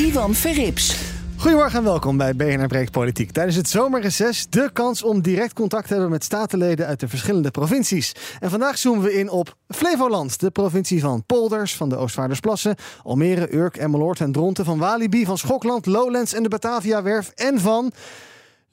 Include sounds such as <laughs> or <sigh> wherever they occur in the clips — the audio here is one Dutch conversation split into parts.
Ivan Verrips. Goedemorgen en welkom bij BNR Breekt Politiek. Tijdens het zomerreces de kans om direct contact te hebben met statenleden uit de verschillende provincies. En vandaag zoomen we in op Flevoland, de provincie van Polders, van de Oostvaardersplassen, Almere, Urk, Emmeloord en Dronten, van Walibi, van Schokland, Lowlands en de Bataviawerf en van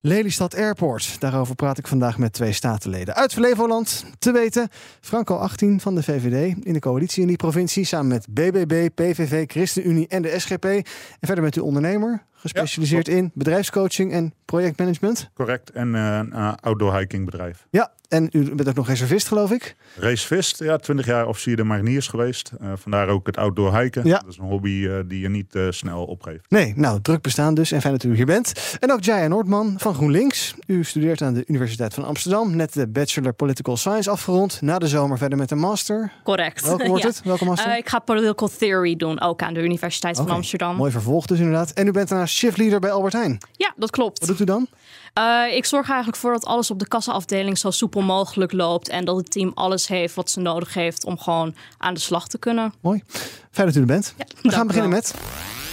Lelystad Airport. Daarover praat ik vandaag met twee statenleden uit Flevoland. Te weten, Franco 18 van de VVD in de coalitie in die provincie... samen met BBB, PVV, ChristenUnie en de SGP. En verder met uw ondernemer, gespecialiseerd in bedrijfscoaching en projectmanagement. Correct. En uh, een uh, outdoor hiking bedrijf. Ja, en u bent ook nog reservist, geloof ik? Racevist, ja, 20 jaar officier de mariniers geweest. Uh, vandaar ook het outdoor hiken. Ja. Dat is een hobby die je niet snel opgeeft. Nee, nou, druk bestaan dus. En fijn dat u hier bent. En ook Jaya Noordman van GroenLinks. U studeert aan de Universiteit van Amsterdam. Net de Bachelor Political Science afgerond. Na de zomer verder met een master. Correct. Welke <laughs> wordt Ja. het? Welke master? ik ga Political Theory doen, ook aan de Universiteit van Amsterdam. Mooi vervolg dus inderdaad. En u bent daarna shiftleader bij Albert Heijn. Ja, dat klopt. Wat doet u dan? Eh, ik zorg eigenlijk voor dat alles op de kassaafdeling zo soepel mogelijk loopt. En dat het team alles heeft wat ze nodig heeft om gewoon aan de slag te kunnen. Mooi. Fijn dat u er bent. Ja, We gaan beginnen wel. met...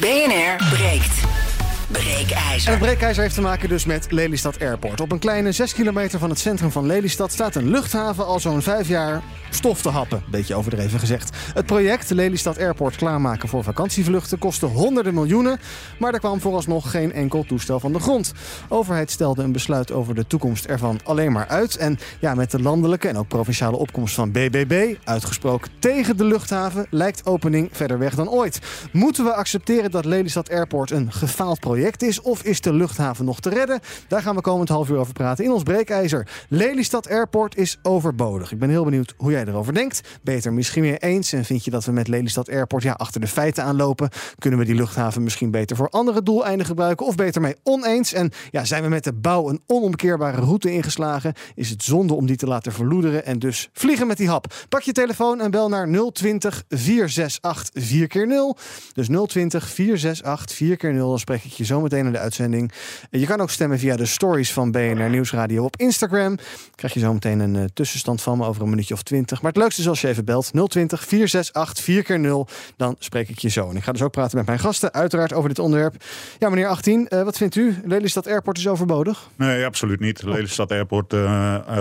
BNR breekt. Breekijzer. het breekijzer heeft te maken dus met Lelystad Airport. Op een kleine 6 kilometer van het centrum van Lelystad staat een luchthaven al zo'n 5 jaar stof te happen. Beetje overdreven gezegd. Het project Lelystad Airport klaarmaken voor vakantievluchten kostte honderden miljoenen. Maar er kwam vooralsnog geen enkel toestel van de grond. Overheid stelde een besluit over de toekomst ervan alleen maar uit. En ja, met de landelijke en ook provinciale opkomst van BBB, uitgesproken tegen de luchthaven, lijkt opening verder weg dan ooit. Moeten we accepteren dat Lelystad Airport een gefaald project is? Of is de luchthaven nog te redden? Daar gaan we komend half uur over praten in ons breekijzer. Lelystad Airport is overbodig. Ik ben heel benieuwd hoe jij erover denkt. Ben je het er misschien mee eens? En vind je dat we met Lelystad Airport ja, achter de feiten aanlopen? Kunnen we die luchthaven misschien beter voor andere doeleinden gebruiken? Of beter mee oneens? En ja, zijn we met de bouw een onomkeerbare route ingeslagen? Is het zonde om die te laten verloederen en dus vliegen met die hap? Pak je telefoon en bel naar 020 468 4 keer 0 Dus 020 468 4 keer 0 Dan spreek ik je zo meteen in de uitzending. En Je kan ook stemmen via de stories van BNR Nieuwsradio op Instagram. Krijg je zo meteen een eh, tussenstand van me over een minuutje of 20. Maar het leukste is als je even belt 020 468 4 keer 0 Dan spreek ik je zo. En ik ga dus ook praten met mijn gasten, uiteraard over dit onderwerp. Ja, meneer 18, eh, wat vindt u? Lelystad Airport is overbodig? Nee, absoluut niet. Lelystad Airport eh,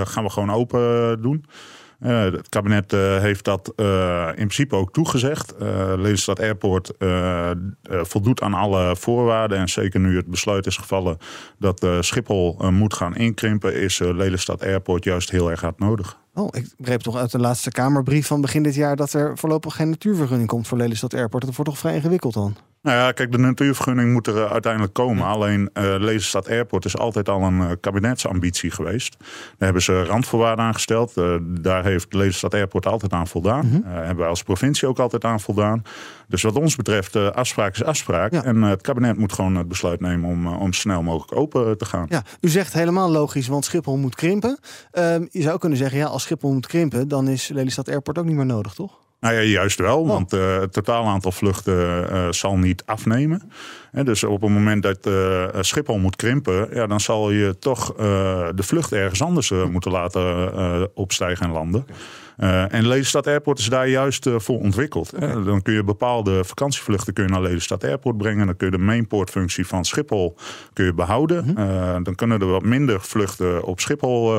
gaan we gewoon open doen. Eh, het kabinet eh, heeft dat eh, in principe ook toegezegd. Lelystad Airport voldoet aan alle voorwaarden. En zeker nu het besluit is gevallen dat Schiphol moet gaan inkrimpen... is Lelystad Airport juist heel erg hard nodig. Oh, ik begreep toch uit de laatste Kamerbrief van begin dit jaar... dat er voorlopig geen natuurvergunning komt voor Lelystad Airport. Dat wordt toch vrij ingewikkeld dan? Nou ja, kijk, de natuurvergunning moet er eh, uiteindelijk komen. Alleen uh, Lelystad Airport is altijd al een uh, kabinetsambitie geweest. Daar hebben ze randvoorwaarden aan gesteld. Uh, daar heeft Lelystad Airport altijd aan voldaan. Mm -hmm. hebben wij als provincie ook altijd aan voldaan. Dus wat ons betreft, afspraak is afspraak. Ja. En het kabinet moet gewoon het besluit nemen om, om snel mogelijk open te gaan. Ja, u zegt helemaal logisch, want Schiphol moet krimpen. Ehm, je zou kunnen zeggen, ja, als Schiphol moet krimpen... dan is Lelystad Airport ook niet meer nodig, toch? Nou ja, juist wel, oh. want uh, het totaal aantal vluchten uh, zal niet afnemen. En dus op het moment dat uh, Schiphol moet krimpen, ja, dan zal je toch de vlucht ergens anders moeten laten opstijgen en landen. Uh, en Lelystad Airport is daar juist uh, voor ontwikkeld. Okay. Uh, dan kun je bepaalde vakantievluchten kun je naar Lelystad Airport brengen. Dan kun je de mainportfunctie van Schiphol kun je behouden. Mm -hmm. dan kunnen er wat minder vluchten op Schiphol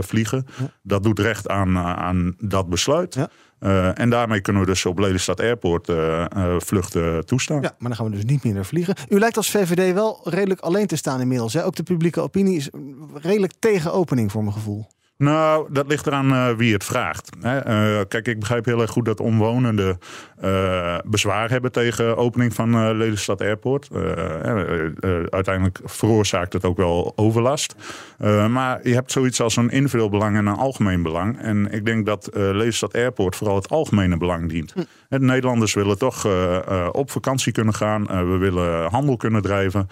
vliegen. Ja. Dat doet recht aan, aan dat besluit. Ja. Uh, en daarmee kunnen we dus op Lelystad Airport uh, uh, vluchten toestaan. Ja, maar dan gaan we dus niet meer vliegen. U lijkt als VVD wel redelijk alleen te staan inmiddels. Hè? Ook de publieke opinie is redelijk tegen opening voor mijn gevoel. Nou, dat ligt eraan uh, wie het vraagt. Hè. Uh, kijk, ik begrijp heel erg goed dat omwonenden uh, bezwaar hebben tegen opening van Lelystad Airport. uiteindelijk veroorzaakt het ook wel overlast. maar je hebt zoiets als een individueel belang en een algemeen belang. En ik denk dat Lelystad Airport vooral het algemene belang dient. Hm. De Nederlanders willen toch op vakantie kunnen gaan. we willen handel kunnen drijven.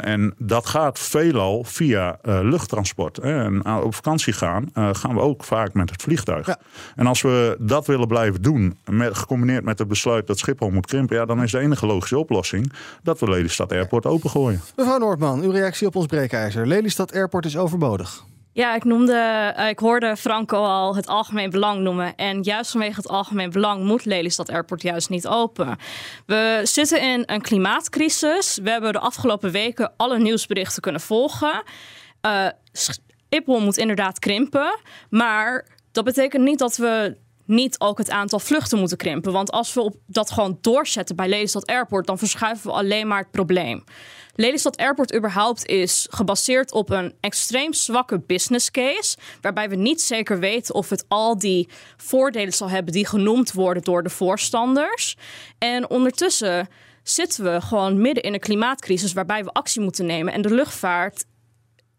en dat gaat veelal via luchttransport. En op vakantie gaan uh, gaan we ook vaak met het vliegtuig. En als we dat willen blijven doen, met, gecombineerd met het besluit dat Schiphol moet krimpen, ja, dan is de enige logische oplossing dat we Lelystad Airport opengooien. Mevrouw Noordman, uw reactie op ons breekijzer. Lelystad Airport is overbodig. Ja, ik noemde, uh, ik hoorde Franco al het algemeen belang noemen. En juist vanwege het algemeen belang moet Lelystad Airport juist niet open. We zitten in een klimaatcrisis. We hebben de afgelopen weken alle nieuwsberichten kunnen volgen. Uh, Schiphol moet inderdaad krimpen. Maar dat betekent niet dat we niet ook het aantal vluchten moeten krimpen. Want als we op dat gewoon doorzetten bij Lelystad Airport, dan verschuiven we alleen maar het probleem. Lelystad Airport überhaupt is gebaseerd op een extreem zwakke business case. Waarbij we niet zeker weten of het al die voordelen zal hebben die genoemd worden door de voorstanders. En ondertussen zitten we gewoon midden in een klimaatcrisis waarbij we actie moeten nemen. En de luchtvaart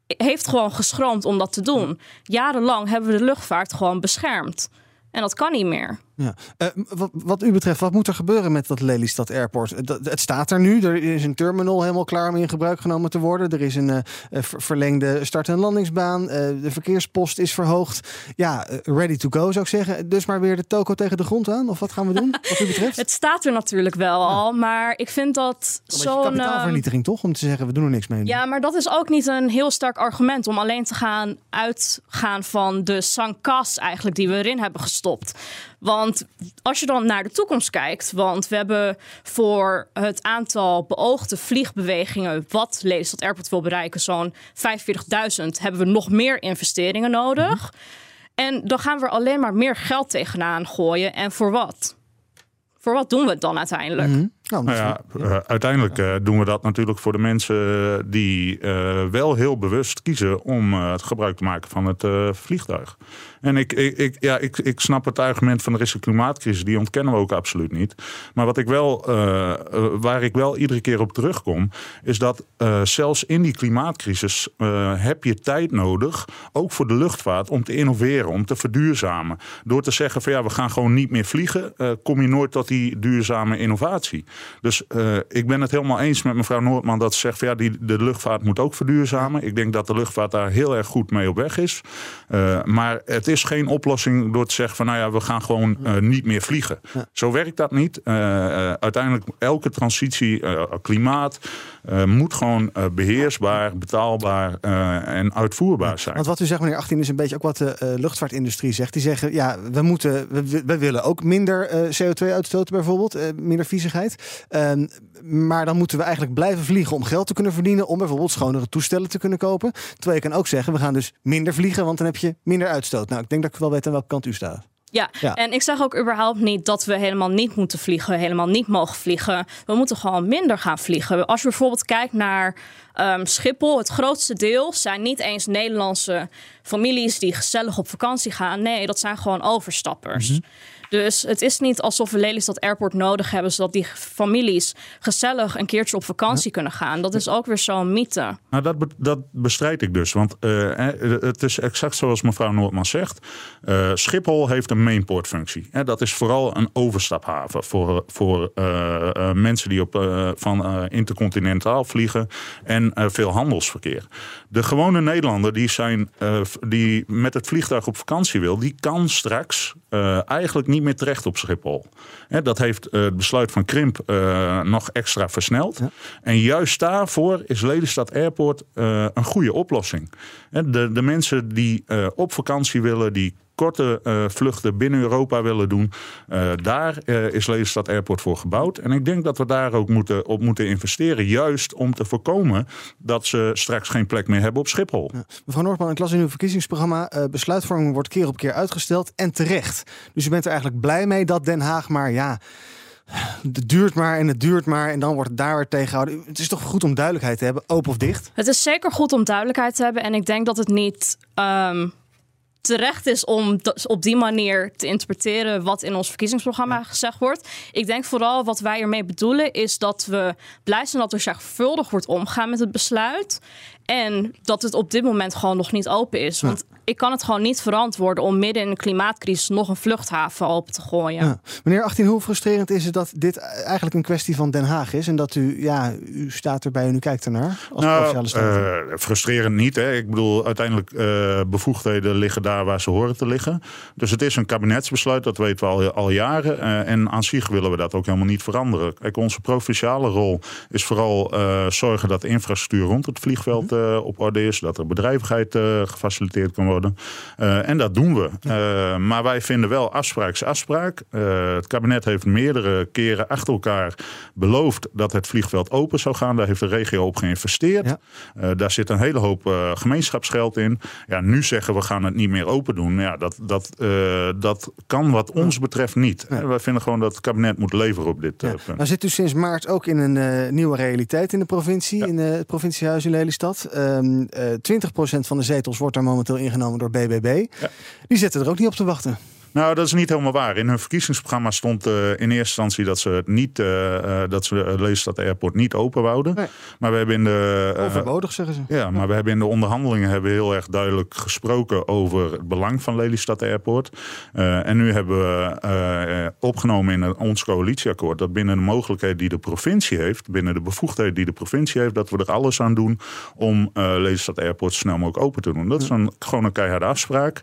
heeft gewoon geschroomd om dat te doen. Jarenlang hebben we de luchtvaart gewoon beschermd. En dat kan niet meer. Ja. Uh, wat, wat, u betreft, wat moet er gebeuren met dat Lelystad Airport? Dat, het staat er nu. Er is een terminal helemaal klaar om in gebruik genomen te worden. Er is een uh, verlengde start- en landingsbaan. Uh, de verkeerspost is verhoogd. Ja, ready to go zou ik zeggen. Dus maar weer de toko tegen de grond aan? Of wat gaan we doen, <laughs> wat u betreft? het staat er natuurlijk wel al. Maar ik vind dat zo'n... kapitaalvernietiging toch? Om te zeggen, we doen er niks mee. Ja, maar dat is ook niet een heel sterk argument... om alleen te gaan uitgaan van de sankas eigenlijk... die we erin hebben gestopt. Want als je dan naar de toekomst kijkt, want we hebben voor het aantal beoogde vliegbewegingen wat Lelystad Airport wil bereiken, zo'n 45.000, hebben we nog meer investeringen nodig. Mhm. En dan gaan we alleen maar meer geld tegenaan gooien. En voor wat? Voor wat doen we het dan uiteindelijk? Mhm. Nou, nou ja, uh, uiteindelijk uh, doen we dat natuurlijk voor de mensen die uh, wel heel bewust kiezen om het gebruik te maken van het vliegtuig. En ik, ik, ja, ik, ik snap het argument van er is een klimaatcrisis, die ontkennen we ook absoluut niet. Maar wat ik wel, waar ik wel iedere keer op terugkom, is dat zelfs in die klimaatcrisis heb je tijd nodig, ook voor de luchtvaart, om te innoveren, om te verduurzamen. Door te zeggen van ja, we gaan gewoon niet meer vliegen, kom je nooit tot die duurzame innovatie. Dus uh, ik ben het helemaal eens met mevrouw Noordman dat ze zegt van ja, die, de luchtvaart moet ook verduurzamen. Ik denk dat de luchtvaart daar heel erg goed mee op weg is. Uh, maar het is geen oplossing door te zeggen van nou ja, we gaan gewoon uh, niet meer vliegen. Ja. Zo werkt dat niet. uiteindelijk elke transitie, klimaat, moet gewoon beheersbaar, betaalbaar en uitvoerbaar zijn. Want wat u zegt meneer 18 is een beetje ook wat de luchtvaartindustrie zegt. Die zeggen ja, we, moeten, we, we willen ook minder CO2 uitstoten bijvoorbeeld, minder viezigheid. Um, maar dan moeten we eigenlijk blijven vliegen om geld te kunnen verdienen. Om bijvoorbeeld schonere toestellen te kunnen kopen. Terwijl je kan ook zeggen, we gaan dus minder vliegen, want dan heb je minder uitstoot. Nou, ik denk dat ik wel weet aan welke kant u staat. Ja. ja. en ik zeg ook überhaupt niet dat we helemaal niet moeten vliegen, helemaal niet mogen vliegen. We moeten gewoon minder gaan vliegen. Als je bijvoorbeeld kijkt naar um, Schiphol, het grootste deel zijn niet eens Nederlandse families die gezellig op vakantie gaan. Nee, dat zijn gewoon overstappers. Mm dus het is niet alsof we Lelystad Airport nodig hebben... zodat die families gezellig een keertje op vakantie kunnen gaan. Dat is ook weer zo'n mythe. Nou, dat, dat bestrijd ik dus. Want uh, het is exact zoals mevrouw Noordman zegt. Uh, Schiphol heeft een mainportfunctie. Dat is vooral een overstaphaven voor, voor mensen die op, van intercontinentaal vliegen... en veel handelsverkeer. De gewone Nederlander die, zijn, die met het vliegtuig op vakantie wil... die kan straks eigenlijk niet niet meer terecht op Schiphol. dat heeft eh, het besluit van Krimp uh, nog extra versneld. En juist daarvoor is Lelystad Airport uh, een goede oplossing. De, de mensen die op vakantie willen, die korte uh, vluchten binnen Europa willen doen. Uh, daar uh, is Lelystad Airport voor gebouwd. En ik denk dat we daar ook moeten, op moeten investeren. Juist om te voorkomen dat ze straks geen plek meer hebben op Schiphol. Ja. Mevrouw Noordman, ik las in uw verkiezingsprogramma... besluitvorming wordt keer op keer uitgesteld en terecht. Dus u bent er eigenlijk blij mee dat Den Haag maar... ja het duurt maar en het duurt maar en dan wordt het daar weer tegengehouden. Het is toch goed om duidelijkheid te hebben, open of dicht? Het is zeker goed om duidelijkheid te hebben en ik denk dat het niet um, terecht is om op die manier te interpreteren wat in ons verkiezingsprogramma gezegd wordt. Ik denk vooral wat wij ermee bedoelen is dat we blij zijn dat er zorgvuldig wordt omgaan met het besluit. En dat het op dit moment gewoon nog niet open is. Want ik kan het gewoon niet verantwoorden om midden in een klimaatcrisis nog een vluchthaven open te gooien. Ja. Meneer 18, hoe frustrerend is het dat dit eigenlijk een kwestie van Den Haag is? En dat u, ja, u staat erbij en u kijkt ernaar als provinciale Nou, eh, frustrerend niet. Hè. Ik bedoel, uiteindelijk eh bevoegdheden liggen daar waar ze horen te liggen. Dus het is een kabinetsbesluit, dat weten we al, al jaren. Eh, en aan zich willen we dat ook helemaal niet veranderen. Kijk, onze provinciale rol is vooral eh, zorgen dat de infrastructuur rond het vliegveld op orde is. Dat er bedrijvigheid eh, gefaciliteerd kan worden. Eh, en dat doen we. Eh, maar wij vinden wel afspraak is afspraak. Eh, het kabinet heeft meerdere keren achter elkaar beloofd dat het vliegveld open zou gaan. Daar heeft de regio op geïnvesteerd. Ja. Eh, daar zit een hele hoop eh, gemeenschapsgeld in. Ja, nu zeggen we gaan het niet meer open doen. Ja, dat, dat, eh, dat kan wat ons betreft niet. Eh, wij vinden gewoon dat het kabinet moet leveren op dit eh, Ja. punt. Nou zit u sinds maart ook in een eh, nieuwe realiteit in de provincie, in eh, het provinciehuis in Lelystad. Ehm eh 20% van de zetels wordt daar momenteel ingenomen door BBB. Die zitten er ook niet op te wachten. Nou, dat is niet helemaal waar. In hun verkiezingsprogramma stond eh, in eerste instantie dat ze niet, eh, eh, dat ze Lelystad Airport niet open wouden. Nee. Maar we hebben in de Overbodig, zeggen ze. Ja, maar we hebben in de onderhandelingen hebben we heel erg duidelijk gesproken over het belang van Lelystad Airport. En nu hebben we opgenomen in ons coalitieakkoord dat binnen de mogelijkheden die de provincie heeft, binnen de bevoegdheden die de provincie heeft, dat we er alles aan doen om Lelystad Airport snel mogelijk open te doen. Dat is een, gewoon een keiharde afspraak.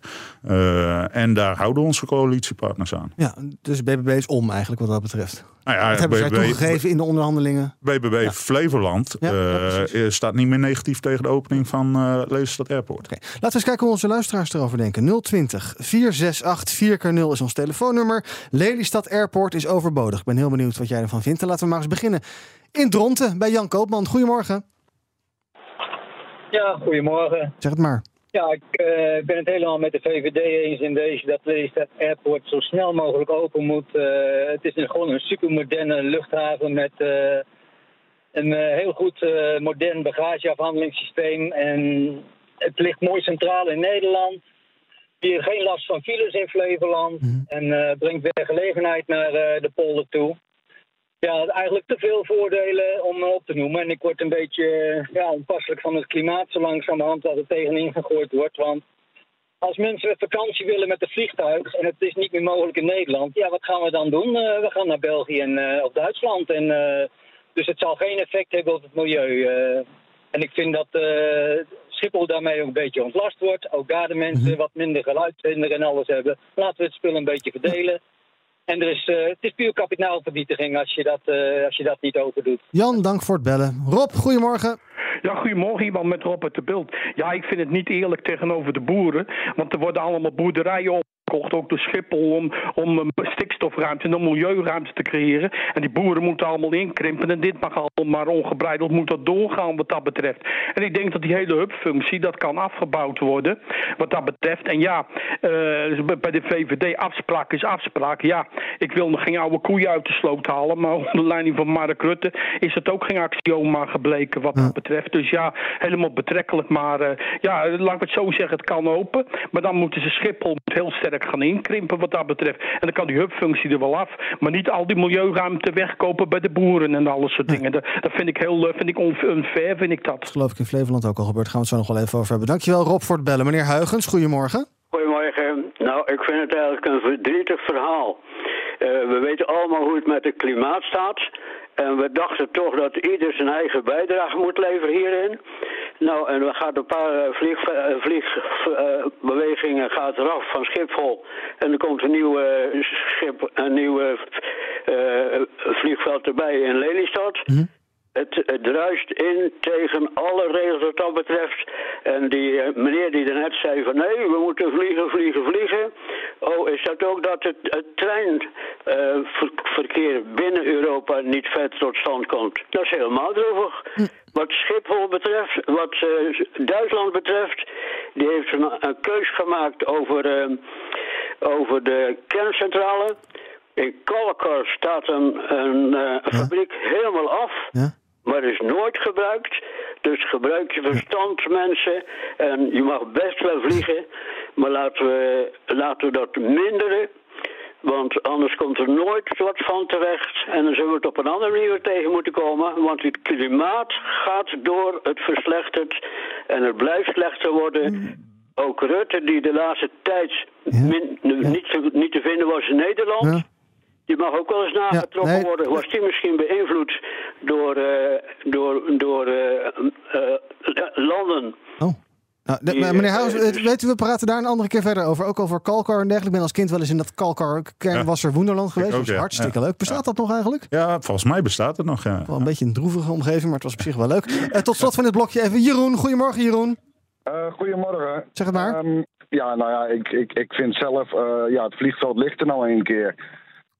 En daar houden onze coalitiepartners aan. Ja, dus BBB is om eigenlijk wat dat betreft. Nou ja, Dat hebben zij BBB toegegeven in de onderhandelingen. BBB Flevoland Ja, ja, eh, precies. staat niet meer negatief tegen de opening van eh Lelystad Airport. Laten we eens kijken hoe onze luisteraars erover denken. 020 468 4x0 is ons telefoonnummer. Lelystad Airport is overbodig. Ik ben heel benieuwd wat jij ervan vindt. En laten we maar eens beginnen in Dronten bij Jan Koopman. Goedemorgen. Ja, goedemorgen. Zeg het maar. Ja, ik eh, ben het helemaal met de VVD eens in deze dat Lelystad Airport zo snel mogelijk open moet. Eh, het is een, gewoon een supermoderne luchthaven met eh, een heel goed modern bagageafhandelingssysteem. En het ligt mooi centraal in Nederland. Hier geen last van files in Flevoland. En eh, brengt werkgelegenheid naar eh, de polder toe. Ja, eigenlijk te veel voordelen om op te noemen. En ik word een beetje eh, ja, onpasselijk van het klimaat zo langzamerhand dat er tegenin gegooid wordt. Want als mensen vakantie willen met een vliegtuig en het is niet meer mogelijk in Nederland, ja, wat gaan we dan doen? Eh, we gaan naar België en, eh, of Duitsland. En, dus het zal geen effect hebben op het milieu. en ik vind dat Schiphol daarmee ook een beetje ontlast wordt. Ook daar de mensen wat minder geluidshinder en alles hebben. Laten we het spul een beetje verdelen. En er is, eh, het is puur kapitaalvernietiging als je, dat, eh, als je dat niet open doet. Jan, dank voor het bellen. Rob, goedemorgen. Ja, goedemorgen, iemand met Rob uit de beeld. Ja, ik vind het niet eerlijk tegenover de boeren. Want er worden allemaal boerderijen opgekocht, ook door Schiphol, om, om een stikstofruimte en een milieuruimte te creëren. En die boeren moeten allemaal inkrimpen. En dit mag allemaal maar ongebreideld moet dat doorgaan wat dat betreft. En ik denk dat die hele hubfunctie, dat kan afgebouwd worden wat dat betreft. En ja, eh, bij de VVD afspraak is afspraak. Ja, ik wil nog geen oude koeien uit de sloot halen. Maar <laughs> onder leiding van Mark Rutte is het ook geen axioma gebleken wat dat betreft. Dus ja, helemaal betrekkelijk. Maar eh, ja, laat ik het zo zeggen, het kan open. Maar dan moeten ze Schiphol heel sterk gaan inkrimpen wat dat betreft. En dan kan die hubfunctie er wel af. Maar niet al die milieuruimte wegkopen bij de boeren en alles soort dingen. Dat, dat vind ik heel eh, vind ik unfair, vind ik dat. Dat geloof ik in Flevoland ook al gebeurd. Gaan we het zo nog wel even over hebben. Dankjewel Rob voor het bellen. Meneer Huigens, goedemorgen. Goedemorgen. Nou, ik vind het eigenlijk een verdrietig verhaal. Eh, we weten allemaal hoe het met het klimaat staat. En we dachten toch dat ieder zijn eigen bijdrage moet leveren hierin. Nou, en we gaan een paar vliegbewegingen vlieg, eh, bewegingen gaat eraf van Schiphol. En er komt een nieuwe, schip, een nieuwe eh, vliegveld erbij in Lelystad. Het, het druist in tegen alle regels wat dat betreft. En die eh, meneer die er net zei van nee, we moeten vliegen, vliegen, vliegen. Oh, is dat ook dat het, het treinverkeer binnen Europa niet vet tot stand komt? Dat is helemaal droevig. Wat Schiphol betreft, wat eh, Duitsland betreft, die heeft een, een keus gemaakt over, eh, over de kerncentrale. In Kalkar staat een, een eh, fabriek helemaal af. Ja? Maar is nooit gebruikt. Dus gebruik je verstand, mensen. En je mag best wel vliegen. Maar laten we, laten we dat minderen. Want anders komt er nooit wat van terecht. En dan zullen we het op een andere manier tegen moeten komen. Want het klimaat gaat door, het verslechtert. En het blijft slechter worden. Ook Rutte, die de laatste tijd min- niet, te, niet te vinden was in Nederland. Ja. Die mag ook wel eens nagetrokken nee. worden. Was die misschien beïnvloed door, eh, door, door eh, eh, landen? Oh. Nou, de- Die, maar meneer Huis, dus- weet u, we praten daar een andere keer verder over. Ook over Kalkar en dergelijke. Ik ben als kind wel eens in dat Kalkar kernwasser Woenderland geweest. ook, dat was ja. hartstikke leuk. Bestaat Ja. dat nog eigenlijk? Ja, volgens mij bestaat het nog. Ja. Wel een beetje een droevige omgeving, maar het was op zich wel leuk. Eh, tot slot van dit blokje even Jeroen. Goedemorgen Jeroen. Eh, goedemorgen. Zeg het maar. Ehm, ja, nou ja, ik, ik, ik vind zelf, eh, ja, het vliegveld ligt er nou een keer.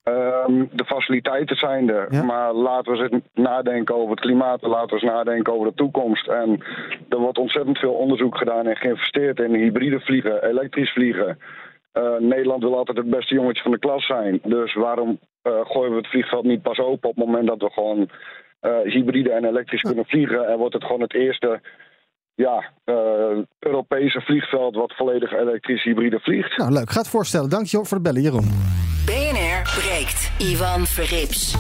Ehm, de faciliteiten zijn er, Ja. maar laten we eens nadenken over het klimaat, laten we eens nadenken over de toekomst. En er wordt ontzettend veel onderzoek gedaan en geïnvesteerd in hybride vliegen, elektrisch vliegen. Eh, Nederland wil altijd het beste jongetje van de klas zijn. Dus waarom eh, gooien we het vliegveld niet pas open op het moment dat we gewoon eh, hybride en elektrisch kunnen vliegen? En wordt het gewoon het eerste ja, eh, Europese vliegveld wat volledig elektrisch hybride vliegt. Nou, leuk. Ga het voorstellen. Dank je voor de bellen, Jeroen. Breekt. Ivan Verrips.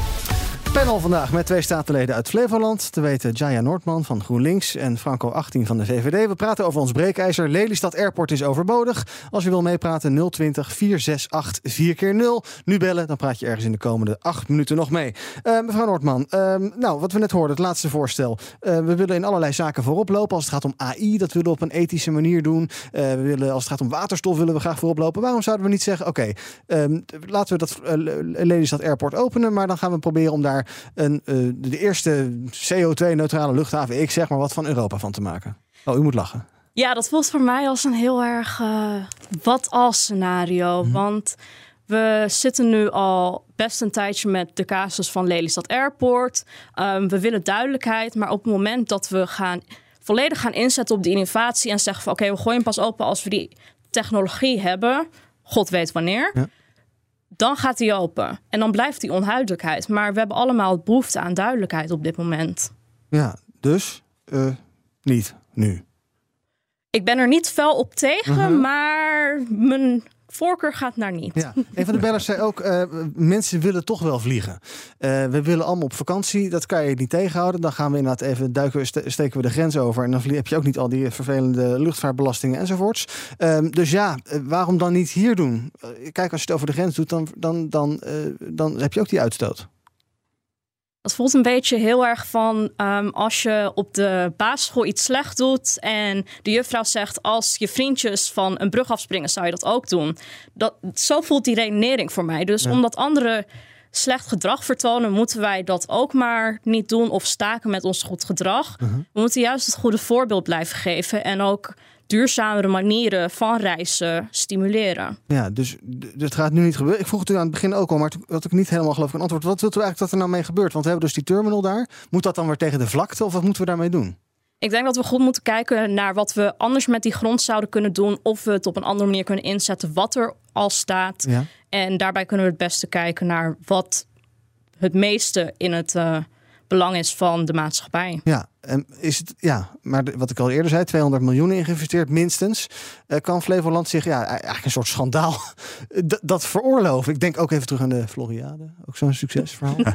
Panel vandaag met twee statenleden uit Flevoland. Te weten Jaya Noordman van GroenLinks en Franco 18 van de VVD. We praten over ons breekijzer. Lelystad Airport is overbodig. Als je wil meepraten 020 468 4 keer 0 Nu bellen, dan praat je ergens in de komende acht minuten nog mee. Eh, mevrouw Noordman, ehm, nou wat we net hoorden, het laatste voorstel. Eh, we willen in allerlei zaken voorop lopen. Als het gaat om AI, dat willen we op een ethische manier doen. Eh, we willen, als het gaat om waterstof, willen we graag voorop lopen. Waarom zouden we niet zeggen, oké, ehm, laten we dat Lelystad Airport openen, maar dan gaan we proberen om daar een, eh, de eerste CO2-neutrale luchthaven, ik zeg maar wat, van Europa van te maken. Oh, u moet lachen. Ja, dat voelt voor mij als een heel erg eh, wat als scenario. Want we zitten nu al best een tijdje met de casus van Lelystad Airport. Ehm, we willen duidelijkheid, maar op het moment dat we gaan volledig gaan inzetten op die innovatie en zeggen van oké, we gooien pas open als we die technologie hebben, god weet wanneer. Ja. Dan gaat die open. En dan blijft die onduidelijkheid. Maar we hebben allemaal behoefte aan duidelijkheid op dit moment. Ja, dus eh, niet nu. Ik ben er niet fel op tegen, Mhm. maar mijn voorkeur gaat naar niet. Ja, een van de bellers zei ook, eh, mensen willen toch wel vliegen. Eh, we willen allemaal op vakantie, dat kan je niet tegenhouden. Dan gaan we inderdaad even duiken, ste- steken we de grens over. En dan heb je ook niet al die vervelende luchtvaartbelastingen enzovoorts. Ehm, dus ja, eh, waarom dan niet hier doen? Kijk, als je het over de grens doet, dan, dan, dan, dan heb je ook die uitstoot. Dat voelt een beetje heel erg van ehm, als je op de basisschool iets slecht doet en de juffrouw zegt als je vriendjes van een brug afspringen, zou je dat ook doen. Dat, zo voelt die redenering voor mij. Dus omdat anderen slecht gedrag vertonen, moeten wij dat ook maar niet doen of staken met ons goed gedrag. We moeten juist het goede voorbeeld blijven geven en ook duurzamere manieren van reizen stimuleren. Ja, dus het gaat nu niet gebeuren. Ik vroeg het u aan het begin ook al, maar had ik niet helemaal geloof ik een antwoord. Wat wilt u eigenlijk dat er nou mee gebeurt? Want we hebben dus die terminal daar. Moet dat dan weer tegen de vlakte of wat moeten we daarmee doen? Ik denk dat we goed moeten kijken naar wat we anders met die grond zouden kunnen doen. Of we het op een andere manier kunnen inzetten wat er al staat. Ja. En daarbij kunnen we het beste kijken naar wat het meeste in het eh, belang is van de maatschappij. Ja, en is het, ja, maar de- wat ik al eerder zei, 200 miljoen in geïnvesteerd minstens. Eh, kan Flevoland zich, ja, eigenlijk een soort schandaal, <laughs> d- dat veroorloven? Ik denk ook even terug aan de Floriade, ook zo'n succesverhaal. <laughs>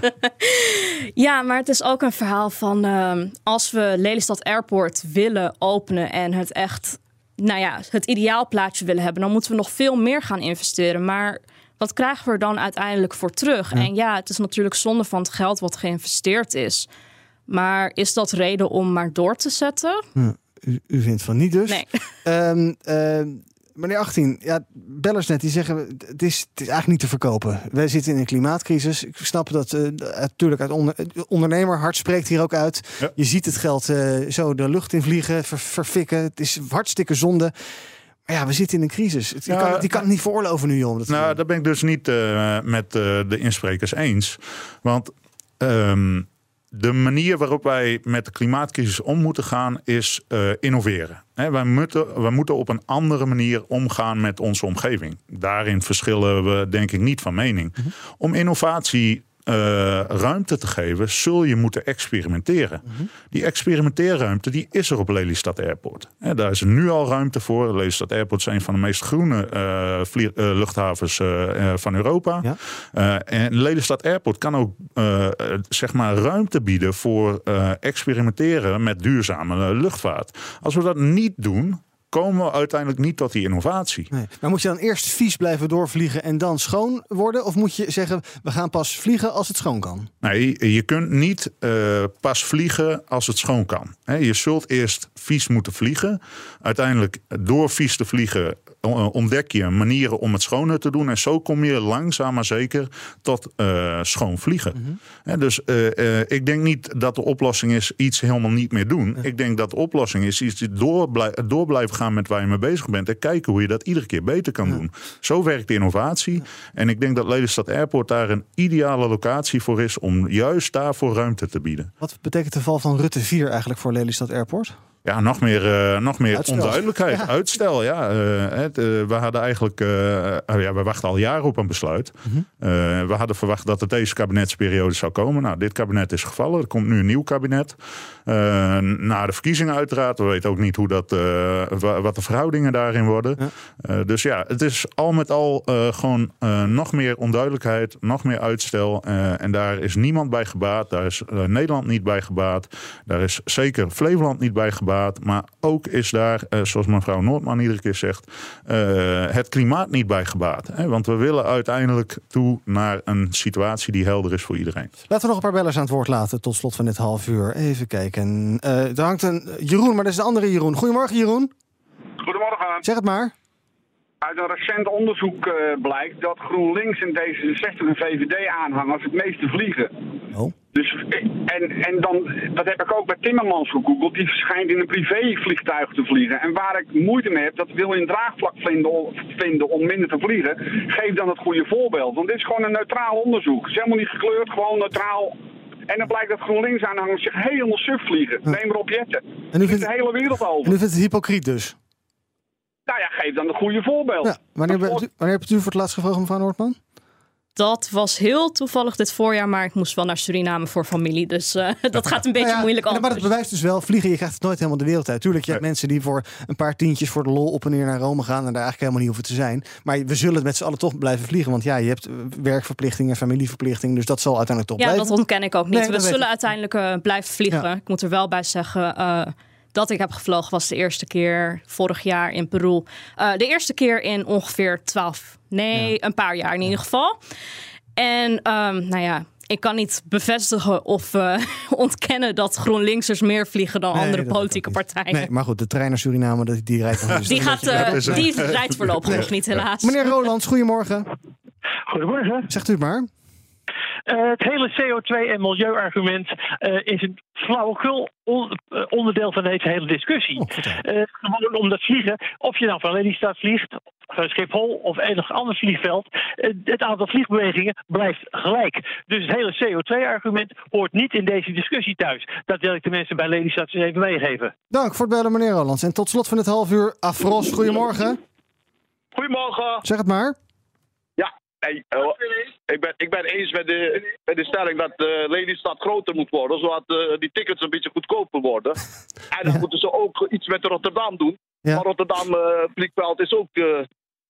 Ja, maar het is ook een verhaal van ehm, als we Lelystad Airport willen openen en het echt, nou ja, het ideaalplaatje willen hebben, dan moeten we nog veel meer gaan investeren. Maar wat krijgen we er dan uiteindelijk voor terug? En ja, het is natuurlijk zonde van het geld wat geïnvesteerd is. Maar is dat reden om maar door te zetten? u, u vindt van niet dus. Nee. <laughs> Ehm, ehm, meneer 18, ja, bellers net die zeggen het is, het is eigenlijk niet te verkopen. Wij zitten in een klimaatcrisis. Ik snap dat uh, natuurlijk uit onder, ondernemer hart spreekt hier ook uit. Ja. Je ziet het geld uh, zo de lucht in vliegen, ver, verfikken. Het is hartstikke zonde. Maar ja, we zitten in een crisis. Die, Ja, kan, die kan het niet veroorloven nu, joh. Nou, daar ben ik dus niet uh, met uh, de insprekers eens. Want um, de manier waarop wij met de klimaatcrisis om moeten gaan is uh, innoveren. He, wij, moeten, wij moeten op een andere manier omgaan met onze omgeving. Daarin verschillen we denk ik niet van mening. Mm -hmm. Om innovatie eh, ruimte te geven, zul je moeten experimenteren. Die experimenteerruimte die is er op Lelystad Airport. Daar is er nu al ruimte voor. Lelystad Airport is een van de meest groene eh, vlieg- eh, luchthavens eh, eh, van Europa. Ja. Eh, en Lelystad Airport kan ook eh, eh, zeg maar ruimte bieden voor eh, experimenteren met duurzame eh, luchtvaart. Als we dat niet doen, komen we uiteindelijk niet tot die innovatie. Nee. Maar moet je dan eerst vies blijven doorvliegen en dan schoon worden? Of moet je zeggen, we gaan pas vliegen als het schoon kan? Nee, je kunt niet eh, pas vliegen als het schoon kan. Je zult eerst vies moeten vliegen. Uiteindelijk, door vies te vliegen, o- ontdek je manieren om het schoner te doen. En zo kom je langzaam maar zeker tot eh, schoon vliegen. Hè, dus eh, eh, ik denk niet dat de oplossing is iets helemaal niet meer doen. Ik denk dat de oplossing is iets door, blij- door blijven gaan met waar je mee bezig bent. En kijken hoe je dat iedere keer beter kan doen. Zo werkt de innovatie. En ik denk dat Lelystad Airport daar een ideale locatie voor is om juist daarvoor ruimte te bieden. Wat betekent de val van Rutte 4 eigenlijk voor Lelystad Airport? Ja, nog meer, eh, nog meer Uitstel. onduidelijkheid. Uitstel, ja. Eh, het, eh, we hadden eigenlijk, eh, ja, we wachten al jaren op een besluit. Mhm. We hadden verwacht dat het deze kabinetsperiode zou komen. Nou, dit kabinet is gevallen. Er komt nu een nieuw kabinet. Na de verkiezingen uiteraard. We weten ook niet hoe dat, wa- wat de verhoudingen daarin worden. Dus ja, het is al met al gewoon nog meer onduidelijkheid, nog meer uitstel. En daar is niemand bij gebaat. Daar is Nederland niet bij gebaat. Daar is zeker Flevoland niet bij gebaat. Maar ook is daar, eh, zoals mevrouw Noordman iedere keer zegt, eh, het klimaat niet bij gebaat. Hè? Want we willen uiteindelijk toe naar een situatie die helder is voor iedereen. Laten we nog een paar bellers aan het woord laten tot slot van dit half uur. Even kijken. Eh er hangt een Jeroen, maar dat is de andere Jeroen. Goedemorgen Jeroen. Goedemorgen. Zeg het maar. Uit een recent onderzoek eh, blijkt dat GroenLinks en D66 en VVD-aanhangers het meeste vliegen. Oh. Dus, en, en dan, dat heb ik ook bij Timmermans gegoogeld. Die schijnt in een privévliegtuig te vliegen. En waar ik moeite mee heb, dat wil je een draagvlak vinden, vinden om minder te vliegen. Geef dan het goede voorbeeld. Want dit is gewoon een neutraal onderzoek. Het is helemaal niet gekleurd, gewoon neutraal. En dan blijkt dat GroenLinks-aanhangers zich helemaal suf vliegen. Neem maar op jetten. En u vindt, de hele wereld en over. u vindt het hypocriet dus? Nou ja, geef dan het goede voorbeeld. Ja. Wanneer, bent u, wanneer hebt u voor het laatst gevlogen, mevrouw Noordman? Dat was heel toevallig dit voorjaar, maar ik moest wel naar Suriname voor familie. Dus eh, <laughs> dat gaat een beetje Nou ja, moeilijk anders. Maar dat bewijst dus wel, vliegen, je krijgt het nooit helemaal de wereld uit. Tuurlijk, je hebt mensen die voor een paar tientjes voor de lol op en neer naar Rome gaan en daar eigenlijk helemaal niet hoeven te zijn. Maar we zullen met z'n allen toch blijven vliegen, want ja, je hebt eh, werkverplichtingen, familieverplichtingen, dus dat zal uiteindelijk toch Ja, blijven. dat ontken ik ook niet. Nee, we zullen ik. uiteindelijk eh, blijven vliegen. Ja. Ik moet er wel bij zeggen. eh, dat ik heb gevlogen was de eerste keer vorig jaar in Peru. Eh, de eerste keer in ongeveer 12, nee, een paar jaar in ieder geval. En ehm, nou ja, ik kan niet bevestigen of eh, <laughs> ontkennen dat GroenLinksers meer vliegen dan Nee, andere politieke partijen. Nee, maar goed, de trein naar Suriname, die, die rijdt nog eens. <laughs> Die, gaat, eh, een- die rijdt voorlopig nog niet, helaas. Meneer Rolands, goedemorgen. Goedemorgen. Zegt u het maar. Eh, het hele CO2- en milieuargument eh, is een flauwekul on- eh, onderdeel van deze hele discussie. Oh. Eh, gewoon omdat vliegen, of je nou van Lelystad vliegt, van Schiphol of enig ander vliegveld, het aantal vliegbewegingen blijft gelijk. Dus het hele CO2-argument hoort niet in deze discussie thuis. Dat wil ik de mensen bij Lelystad eens even meegeven. Dank voor het bellen, meneer Rolands. En tot slot van dit half uur, Afros, goedemorgen. Goedemorgen. Zeg het maar. Hey, eh, ik, ben, ik ben eens met de, met de stelling dat uh, Lelystad groter moet worden, zodat eh, die tickets een beetje goedkoper worden. <laughs> En dan moeten ze ook iets met Rotterdam doen. Ja. Maar Rotterdam eh, vliegveld is ook eh,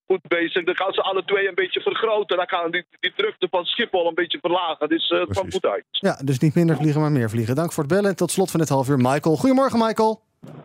goed bezig. Dan gaan ze alle twee een beetje vergroten. Dan gaan die, die drukte van Schiphol een beetje verlagen. Dus eh, het kwam goed uit. Ja, dus niet minder vliegen, maar meer vliegen. Dank voor het bellen. En tot slot van dit half uur, Michael. Goedemorgen, Michael.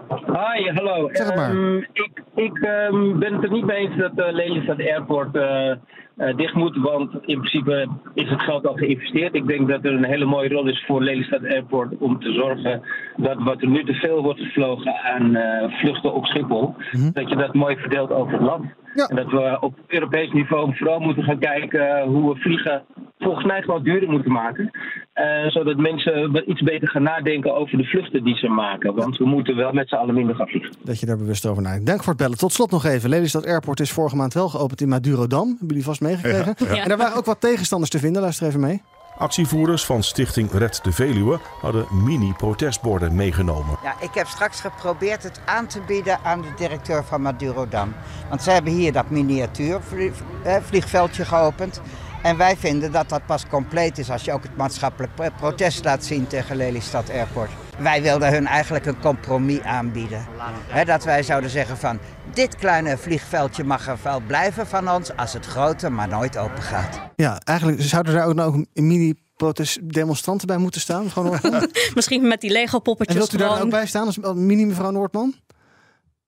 Hi, hallo. Zeg het maar. Ehm, ik ik ehm, ben het er niet mee eens dat uh, Lelystad Airport eh, eh, dicht moet, want in principe is het geld al geïnvesteerd. Ik denk dat er een hele mooie rol is voor Lelystad Airport om te zorgen dat wat er nu te veel wordt gevlogen aan eh, vluchten op Schiphol, dat je dat mooi verdeelt over het land. En dat we op Europees niveau vooral moeten gaan kijken hoe we vliegen volgens mij gewoon duurder moeten maken. Eh, zodat mensen iets beter gaan nadenken over de vluchten die ze maken. Want we moeten wel met z'n allen minder gaan vliegen. Dat je daar bewust over nadenkt. Dank voor het bellen. Tot slot nog even. Lelystad Airport is vorige maand wel geopend in Madurodam. Hebben jullie vast meegekregen? Ja, ja. En daar waren ook wat tegenstanders te vinden. Luister even mee. Actievoerders van Stichting Red de Veluwe hadden mini-protestborden meegenomen. Ja, ik heb straks geprobeerd het aan te bieden aan de directeur van Madurodam. Want ze hebben hier dat miniatuur vlie- eh, vliegveldje geopend. En wij vinden dat dat pas compleet is als je ook het maatschappelijk pro- protest laat zien tegen Lelystad Airport. Wij wilden hun eigenlijk een compromis aanbieden. Hè, dat wij zouden zeggen van, dit kleine vliegveldje mag er wel blijven van ons als het grote maar nooit open gaat. Ja, eigenlijk zouden daar ook nou ook een mini protestdemonstranten bij moeten staan. Gewoon? <laughs> Misschien met die Lego en poppetjes wilt u daar gewoon. ook bij staan als mini mevrouw Noordman?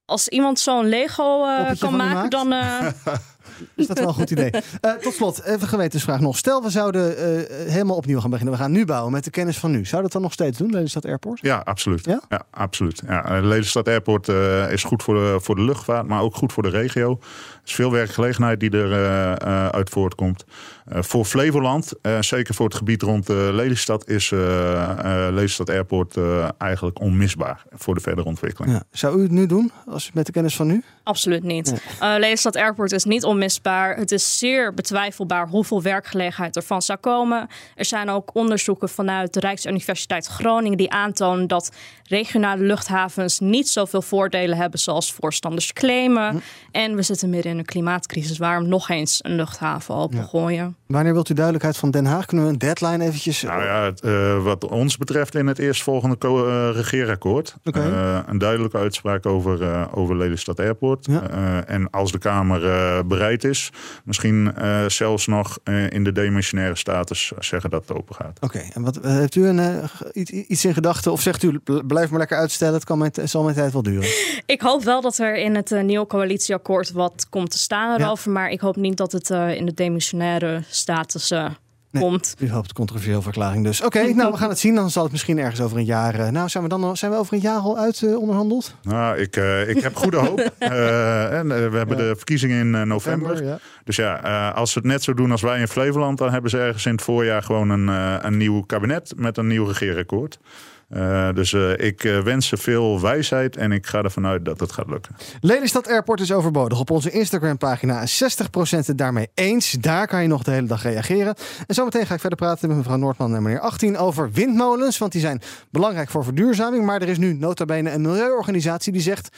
Als iemand zo'n Lego eh, kan maken, dan... eh, <laughs> Is dat wel een goed idee? <laughs> Eh, tot slot, even gewetensvraag nog. Stel, we zouden eh, helemaal opnieuw gaan beginnen. We gaan nu bouwen met de kennis van nu. Zou dat dan nog steeds doen, Lelystad Airport? Ja, absoluut. Ja? Ja, absoluut. Ja, eh, Lelystad Airport is goed voor de, voor de luchtvaart, maar ook goed voor de regio. Er is veel werkgelegenheid die er eh, eh, uit voortkomt. Eh, voor Flevoland, eh, zeker voor het gebied rond Lelystad, is eh, eh, Lelystad Airport eh, eigenlijk onmisbaar voor de verdere ontwikkeling. Ja. Zou u het nu doen, als met de kennis van nu? Absoluut niet. Eh Lelystad Airport is niet onmisbaar. Het is zeer betwijfelbaar hoeveel werkgelegenheid ervan zou komen. Er zijn ook onderzoeken vanuit de Rijksuniversiteit Groningen die aantonen dat regionale luchthavens niet zoveel voordelen hebben zoals voorstanders claimen. En we zitten midden in een klimaatcrisis. Waarom nog eens een luchthaven opengooien? Wanneer wilt u duidelijkheid van Den Haag? Kunnen we een deadline eventjes... Nou ja, het, eh, wat ons betreft in het eerstvolgende eh, regeerakkoord. Eh, een duidelijke uitspraak over, eh over Lelystad Airport. Eh, en als de Kamer eh, bereid is, misschien eh, zelfs nog eh, in de demissionaire status zeggen dat het open gaat. Oké, en wat, heeft u een, eh, iets- iets in gedachten? Of zegt u, bl- blijf maar lekker uitstellen, het kan mijn, het zal mijn tijd wel duren? <laughs> Ik hoop wel dat er in het nieuwe coalitieakkoord wat komt te staan erover. Maar ik hoop niet dat het eh, in de demissionaire status eh, komt. U hoopt controversieel verklaring dus. Oké, <laughs> nou we gaan het zien. Dan zal het misschien ergens over een jaar... eh, nou, zijn we dan al- zijn we over een jaar al uit eh, onderhandeld? Nou, ik, eh, ik heb goede hoop. <laughs> Eh, en, we hebben de verkiezingen in november. November, ja. Dus ja, eh, als ze het net zo doen als wij in Flevoland, dan hebben ze ergens in het voorjaar gewoon een, eh, een nieuw kabinet met een nieuw regeerakkoord. Eh, dus eh, ik eh, wens ze veel wijsheid en ik ga ervan uit dat het gaat lukken. Lelystad Airport is overbodig. Op onze Instagram-pagina is 60% het daarmee eens. Daar kan je nog de hele dag reageren. En zometeen ga ik verder praten met mevrouw Noordman en meneer 18 over windmolens. Want die zijn belangrijk voor verduurzaming. Maar er is nu nota bene een milieuorganisatie die zegt...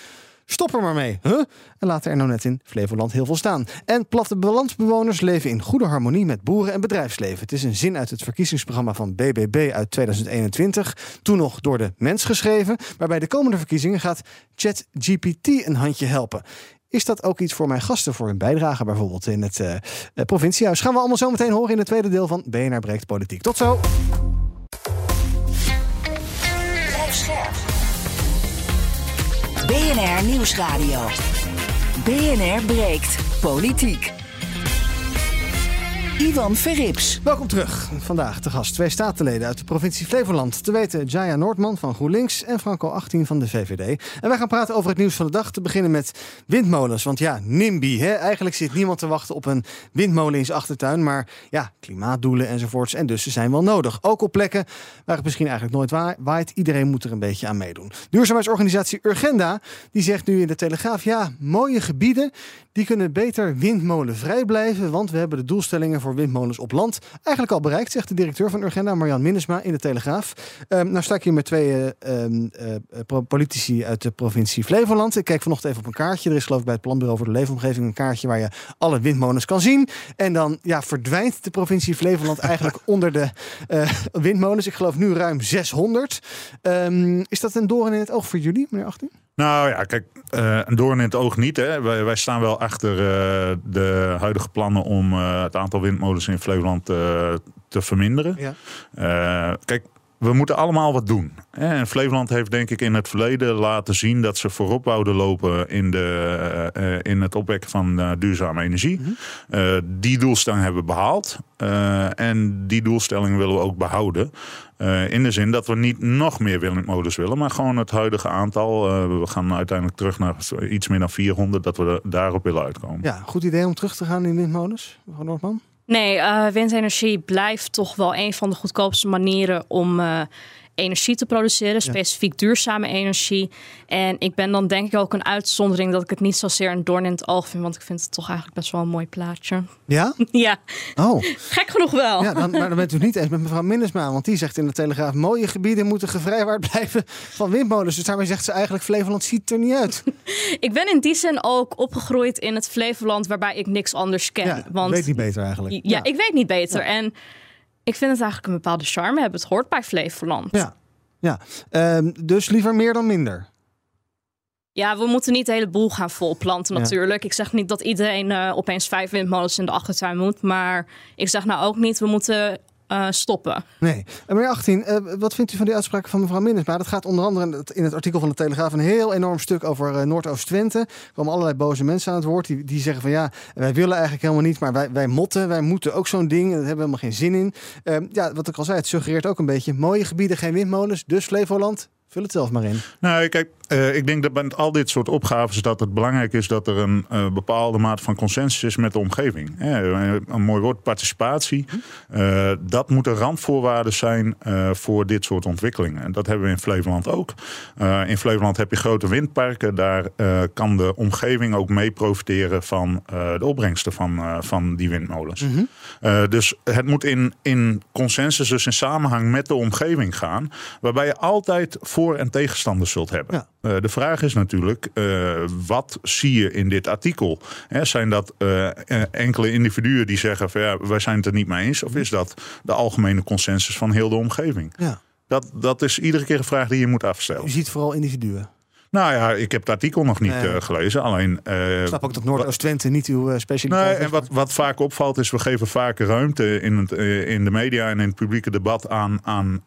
Stop er maar mee. Huh? En laten er nou net in Flevoland heel veel staan. En plattelandsbewoners leven in goede harmonie met boeren en bedrijfsleven. Het is een zin uit het verkiezingsprogramma van BBB uit 2021. Toen nog door de mens geschreven. Maar bij de komende verkiezingen gaat ChatGPT een handje helpen. Is dat ook iets voor mijn gasten voor hun bijdrage bijvoorbeeld in het eh, provinciehuis? Gaan we allemaal zo meteen horen in het tweede deel van BNR Breekt Politiek. Tot zo! BNR Nieuwsradio. BNR breekt politiek. Ivan Verrips. Welkom terug. Vandaag te gast twee statenleden uit de provincie Flevoland. Te weten Jaya Noordman van GroenLinks en Franco 18 van de VVD. En wij gaan praten over het nieuws van de dag. Te beginnen met windmolens. Want ja, NIMBY. Hè? Eigenlijk zit niemand te wachten op een windmolen in zijn achtertuin. Maar ja, klimaatdoelen enzovoorts. En dus ze zijn wel nodig. Ook op plekken waar het misschien eigenlijk nooit wa- waait. Iedereen moet er een beetje aan meedoen. Duurzaamheidsorganisatie Urgenda die zegt nu in de Telegraaf... ja, mooie gebieden die kunnen beter windmolenvrij blijven... want we hebben de doelstellingen voor windmolens op land eigenlijk al bereikt... zegt de directeur van Urgenda, Marjan Minnesma, in de Telegraaf. Ehm, nou sta ik hier met twee eh, ehm, eh, politici uit de provincie Flevoland. Ik kijk vanochtend even op een kaartje. Er is geloof ik bij het Planbureau voor de Leefomgeving... een kaartje waar je alle windmolens kan zien. En dan ja, verdwijnt de provincie Flevoland eigenlijk <laughs> onder de eh, windmolens. Ik geloof nu ruim 600. Ehm, is dat een doorn in het oog voor jullie, meneer 18? Nou ja, kijk, een doorn in het oog niet. Hè. Wij, wij staan wel achter eh, de huidige plannen om eh, het aantal windmolens in Flevoland te verminderen. Ja. Kijk, we moeten allemaal wat doen. En Flevoland heeft denk ik in het verleden laten zien dat ze voorop wouden lopen in, de, eh, eh, in het opwekken van eh, duurzame energie. Eh, die doelstelling hebben we behaald. Eh, en die doelstelling willen we ook behouden. Eh, in de zin dat we niet nog meer windmolens willen, maar gewoon het huidige aantal. We gaan uiteindelijk terug naar iets meer dan 400, dat we daarop willen uitkomen. Ja, goed idee om terug te gaan in windmolens, mevrouw Noordman? Nee, eh, windenergie blijft toch wel een van de goedkoopste manieren om eh, energie te produceren, specifiek duurzame energie. En ik ben dan denk ik ook een uitzondering dat ik het niet zozeer een doorn in het oog vind, want ik vind het toch eigenlijk best wel een mooi plaatje. Ja? <laughs> ja. Oh. Gek genoeg wel. Ja, dan, maar dan bent u het niet eens met mevrouw Minnesma. Want die zegt in de Telegraaf... mooie gebieden moeten gevrijwaard blijven van windmolens. Dus daarmee zegt ze eigenlijk... Flevoland ziet er niet uit. <laughs> Ik ben in die zin ook opgegroeid in het Flevoland... waarbij ik niks anders ken. Ja, want, weet niet beter eigenlijk. Ja, ik weet niet beter. En ik vind het eigenlijk een bepaalde charme hebben. Het hoort bij Flevoland. Ja, ja. Ehm, dus liever meer dan minder. Ja, we moeten niet de hele boel gaan volplanten Ja. natuurlijk. Ik zeg niet dat iedereen eh, opeens vijf windmolens in de achtertuin moet. Maar ik zeg nou ook niet, we moeten eh, stoppen. Nee. En meneer 18, eh, wat vindt u van die uitspraken van mevrouw Minnesma? Dat gaat onder andere in het- in het artikel van de Telegraaf een heel enorm stuk over eh, Noordoost-Twente. Er komen allerlei boze mensen aan het woord. Die, die zeggen van ja, wij willen eigenlijk helemaal niet, maar wij, wij motten, wij moeten ook zo'n ding. Daar hebben we helemaal geen zin in. Eh, ja, wat ik al zei, het suggereert ook een beetje mooie gebieden, geen windmolens. Dus Flevoland, vul het zelf maar in. Nou, kijk, eh, ik denk dat bij al dit soort opgaves dat het belangrijk is dat er een eh, bepaalde mate van consensus is met de omgeving. Een mooi woord, participatie. Eh, dat moeten randvoorwaarden zijn voor dit soort ontwikkelingen. En dat hebben we in Flevoland ook. In Flevoland heb je grote windparken. Daar kan de omgeving ook mee profiteren van de opbrengsten van, van die windmolens. Eh, dus het moet in, in consensus, dus in samenhang met de omgeving gaan. Waarbij je altijd voor- en tegenstanders zult hebben. Eh, de vraag is natuurlijk, eh, wat zie je in dit artikel? Hè, zijn dat eh, enkele individuen die zeggen van ja, wij zijn het er niet mee eens? Of is dat de algemene consensus van heel de omgeving? Ja. Dat, dat is iedere keer een vraag die je moet afstellen. U ziet vooral individuen. Nou ja, ik heb het artikel nog niet Nee. eh, gelezen. Alleen, eh, Ik snap ook dat Noordoost-Twente niet uw eh, specialiteit Nee, is. en wat, wat vaak opvalt is, we geven vaak ruimte in, het, in de media en in het publieke debat aan, aan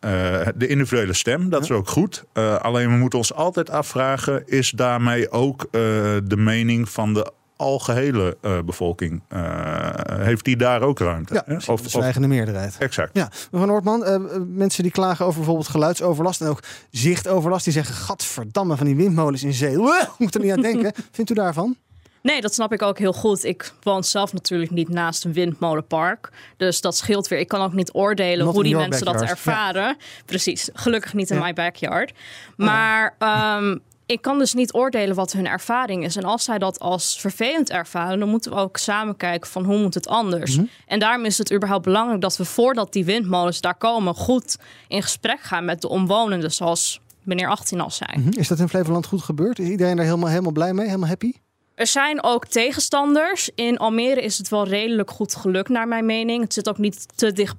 de individuele stem. Dat is ook goed. Alleen we moeten ons altijd afvragen, is daarmee ook de mening van de algehele eh, bevolking, eh, heeft die daar ook ruimte? Ja, hè? of, de zwijgende meerderheid. Exact. Ja, mevrouw Noordman, eh, mensen die klagen over bijvoorbeeld geluidsoverlast en ook zichtoverlast, die zeggen: Gadverdamme van die windmolens in zee. <laughs> Moet er niet aan denken. <laughs> Vindt u daarvan? Nee, dat snap ik ook heel goed. Ik woon zelf natuurlijk niet naast een windmolenpark. Dus dat scheelt weer. Ik kan ook niet oordelen Not hoe die mensen dat ervaren. Precies. Gelukkig niet in Ja. my backyard. Maar ehm, ik kan dus niet oordelen wat hun ervaring is. En als zij dat als vervelend ervaren, dan moeten we ook samen kijken van hoe moet het anders. Mhm. En daarom is het überhaupt belangrijk dat we voordat die windmolens daar komen, goed in gesprek gaan met de omwonenden, zoals meneer 18 al zei. Mhm. Is dat in Flevoland goed gebeurd? Is iedereen daar helemaal, helemaal blij mee? Helemaal happy? Er zijn ook tegenstanders. In Almere is het wel redelijk goed gelukt, naar mijn mening. Het zit ook niet te dicht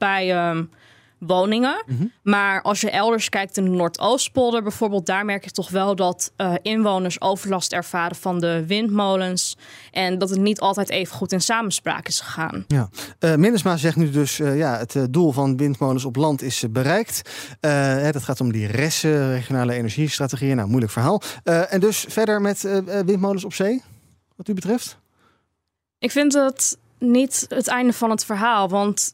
woningen. Maar als je elders kijkt in de Noordoostpolder bijvoorbeeld, daar merk je toch wel dat eh, inwoners overlast ervaren van de windmolens. En dat het niet altijd even goed in samenspraak is gegaan. Ja. Eh Minnesma zegt nu dus, eh, ja, het doel van windmolens op land is bereikt. Hè, dat gaat om die RES, eh, regionale energiestrategieën. Nou, moeilijk verhaal. En dus verder met windmolens op zee, wat u betreft? Ik vind het niet het einde van het verhaal. Want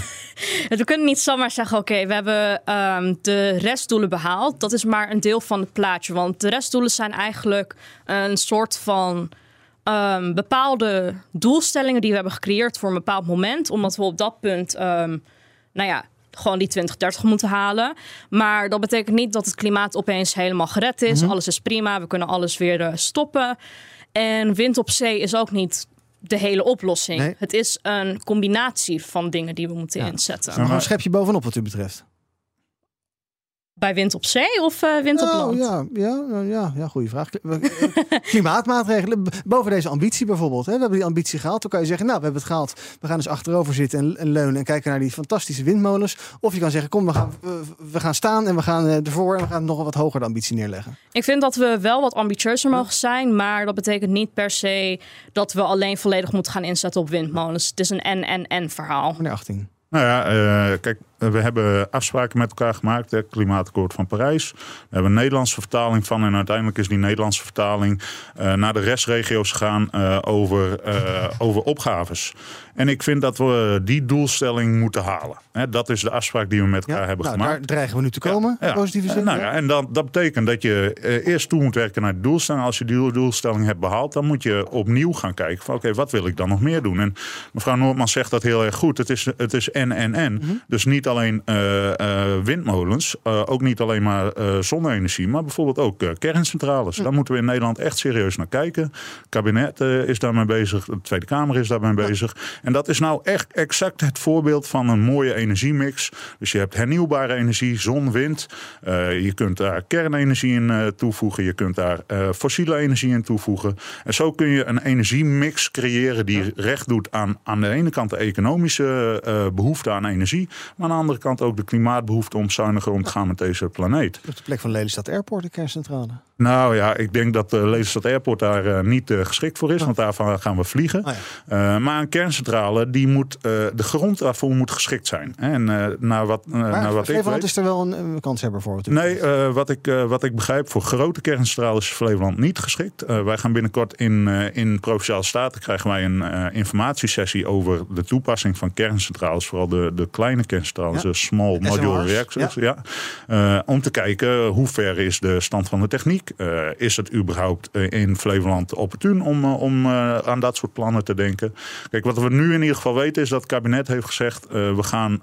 <laughs> we kunnen niet zomaar zeggen: oké, we hebben ehm, de restdoelen behaald. Dat is maar een deel van het plaatje. Want de restdoelen zijn eigenlijk een soort van. ehm, bepaalde doelstellingen die we hebben gecreëerd voor een bepaald moment. Omdat we op dat punt, ehm, nou ja, gewoon die 2030 moeten halen. Maar dat betekent niet dat het klimaat opeens helemaal gered is. Mhm. Alles is prima, we kunnen alles weer eh, stoppen. En wind op zee is ook niet de hele oplossing. Nee. Het is een combinatie van dingen die we moeten inzetten. Nog een schepje bovenop wat u betreft. Bij wind op zee of eh, wind op Oh, land? ja, ja, nou, ja, ja, goede vraag. <laughs> Klimaatmaatregelen. Boven deze ambitie bijvoorbeeld. Hè. We hebben die ambitie gehaald. Dan kan je zeggen, nou, we hebben het gehaald. We gaan dus achterover zitten en, en leunen en kijken naar die fantastische windmolens. Of je kan zeggen, kom, we gaan, we, we gaan staan en we gaan eh, ervoor en we gaan nog wat hoger de ambitie neerleggen. Ik vind dat we wel wat ambitieuzer mogen zijn, maar dat betekent niet per se dat we alleen volledig moeten gaan inzetten op windmolens. Het is een en-en-en verhaal. Meneer 18. Nou ja, eh, kijk, we hebben afspraken met elkaar gemaakt. Het Klimaatakkoord van Parijs. We hebben een Nederlandse vertaling van. En uiteindelijk is die Nederlandse vertaling eh, naar de restregio's gegaan eh, over, eh, over opgaves. En ik vind dat we die doelstelling moeten halen. Dat is de afspraak die we met elkaar hebben Nou, gemaakt. daar dreigen we nu te komen. in Positieve Eh, zin. nou ja. ja, en dan, dat betekent dat je eh, eerst toe moet werken naar de doelstelling. Als je die doelstelling hebt behaald, dan moet je opnieuw gaan kijken van oké, wat wil ik dan nog meer doen? En mevrouw Noordman zegt dat heel erg goed. Het is, het is en en en. Dus niet alleen eh, eh, windmolens, eh, ook niet alleen maar zonne-energie, maar bijvoorbeeld ook kerncentrales. Daar moeten we in Nederland echt serieus naar kijken. Het kabinet is daarmee bezig, de Tweede Kamer is daarmee bezig. En dat is nou echt exact het voorbeeld van een mooie energiemix. Dus je hebt hernieuwbare energie, zon, wind. Je kunt daar kernenergie in toevoegen. Je kunt daar fossiele energie in toevoegen. En zo kun je een energiemix creëren die recht doet aan aan de ene kant de economische eh, behoefte aan energie, maar aan andere kant ook de klimaatbehoefte om zuiniger om te gaan met deze planeet. Op de plek van Lelystad Airport, de kerncentrale. Nou ja, ik denk dat de Lelystad Airport daar eh, niet eh, geschikt voor is, want daarvan gaan we vliegen. Eh, maar een kerncentrale, die moet, eh, de grond daarvoor moet geschikt zijn. En eh, naar wat, Maar naar wat ik Flevoland weet... is er wel een, een kanshebber voor. natuurlijk. Nee, eh, wat, ik, eh, wat ik begrijp, voor grote kerncentrales is Flevoland niet geschikt. Eh, wij gaan binnenkort in, eh, in Provinciale Staten krijgen wij een eh, informatiesessie over de toepassing van kerncentrales. Vooral de, de kleine kerncentrales, Ja. de small modular SMR's, reactors. ja. Ja. Eh, om te kijken hoe ver is de stand van de techniek. Eh, is het überhaupt eh, in Flevoland opportun om, eh, om eh, aan dat soort plannen te denken? Kijk, wat we nu in ieder geval weten is dat het kabinet heeft gezegd... eh, we gaan eh,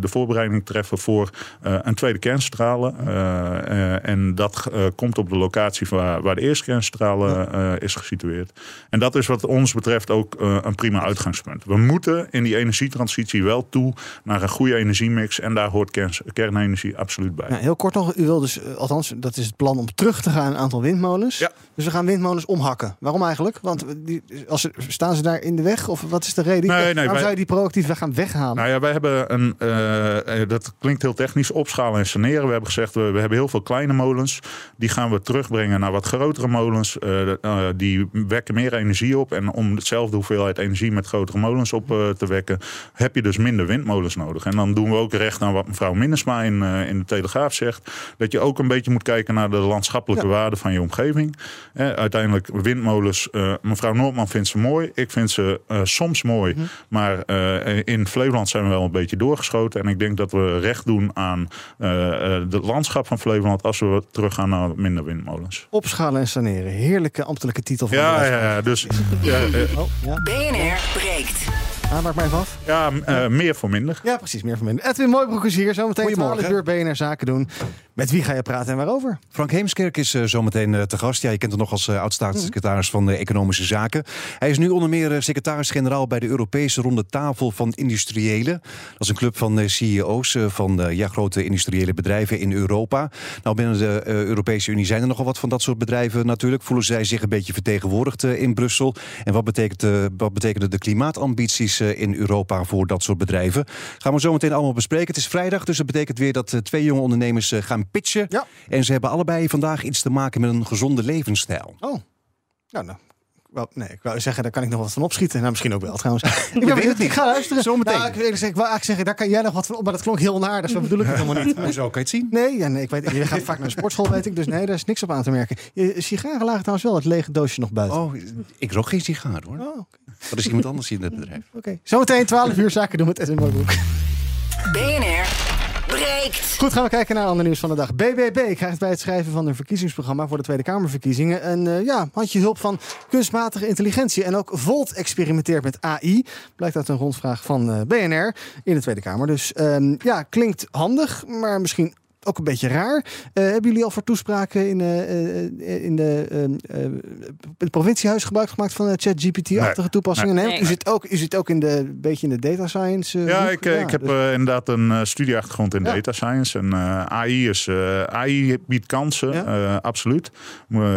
de voorbereiding treffen voor eh, een tweede kerncentrale. Eh, eh, en dat eh, komt op de locatie waar, waar de eerste kerncentrale eh, is gesitueerd. En dat is wat ons betreft ook eh, een prima uitgangspunt. We moeten in die energietransitie wel toe naar een goede energiemix. En daar hoort kern- kernenergie absoluut bij. Ja, heel kort nog, u wil dus, eh, althans, dat is het plan om terug te gaan een aantal windmolens. Dus we gaan windmolens omhakken. Waarom eigenlijk? Want die, als staan ze daar in de weg? Of wat is de reden? Nee, nee, Waarom wij- zou je die proactief weg gaan weghalen? Nou ja, wij hebben een, eh, eh, dat klinkt heel technisch, opschalen en saneren. We hebben gezegd, we, we hebben heel veel kleine molens. Die gaan we terugbrengen naar wat grotere molens. Eh, eh, die wekken meer energie op. En om dezelfde hoeveelheid energie met grotere molens op eh, te wekken, heb je dus minder windmolens nodig. En dan doen we ook recht aan wat mevrouw Minnesma in, eh, in de Telegraaf zegt. Dat je ook een beetje moet kijken naar de landschappelijke waarde van je omgeving. Eh, uiteindelijk windmolens, eh, mevrouw Noordman vindt ze mooi. Ik vind ze eh, soms mooi. Maar eh, in Flevoland zijn we wel een beetje doorgeschoten. En ik denk dat we recht doen aan eh, eh, het landschap van Flevoland als we teruggaan naar wat minder windmolens. Opschalen en saneren. Heerlijke ambtelijke titel van Ja, de ja, ja, dus ja, Oh, ja. BNR breekt. Ah, maak maar even af. ja eh, meer voor minder. Ja, precies. Meer van minder. Edwin Mooibroek is hier. Zometeen 12 Goedemorgen. uur BNR Zaken doen. Met wie ga je praten en waarover? Frank Heemskerk is eh, zometeen eh, te gast. Ja, je kent hem nog als eh, oud-staatssecretaris van de Economische Zaken. Hij is nu onder meer secretaris-generaal bij de Europese Ronde Tafel van Industriëlen. Dat is een club van CEO's van ja, grote industriële bedrijven in Europa. Nou, binnen de Europese Unie zijn er nogal wat van dat soort bedrijven natuurlijk. Voelen zij zich een beetje vertegenwoordigd in Brussel? En wat, betekent, wat betekenen de klimaatambities in Europa voor dat soort bedrijven? Gaan we zo meteen allemaal bespreken. Het is vrijdag, dus dat betekent weer dat twee jonge ondernemers gaan pitchen. En ze hebben allebei vandaag iets te maken met een gezonde levensstijl. Oh, nou, nou. Wel, nee, ik wou zeggen, daar kan ik nog wat van opschieten. Nou, misschien ook wel trouwens. <laughs> ik, weet het ik niet. ga luisteren. Zometeen. Nou, ik, wil ik eigenlijk zeggen, daar kan jij nog wat van op. Maar dat klonk heel onaardig. Zo bedoel ik het helemaal niet. <laughs> Zo kan je het zien. Nee, ja, nee ik weet, je gaat vaak naar de sportschool, weet ik. Dus nee, daar is niks op aan te merken. Je sigaren lagen trouwens wel het lege doosje nog buiten. Oh, ik rook geen sigaar hoor. Oh, Dat is iemand anders in het bedrijf. <laughs> Oké. Zometeen 12 uur zaken doen met Edwin Mooibroek. BNR Goed, gaan we kijken naar ander nieuws van de dag. BBB krijgt bij het schrijven van een verkiezingsprogramma voor de Tweede Kamerverkiezingen een eh, ja, handje hulp van kunstmatige intelligentie. En ook Volt experimenteert met AI. Blijkt uit een rondvraag van eh, BNR in de Tweede Kamer. Dus ehm, ja, klinkt handig, maar misschien ook een beetje raar. Eh, hebben jullie al voor toespraken in, eh, eh, in de, ehm, eh, het provinciehuis gebruik gemaakt van ChatGPT-achtige Nee. toepassingen? Nee. U, zit ook, u zit ook in de, beetje in de data science. Ja, ik, ik heb dus- eh, inderdaad een eh, studieachtergrond in data science. En eh, AI, is, eh, AI biedt kansen, eh, absoluut.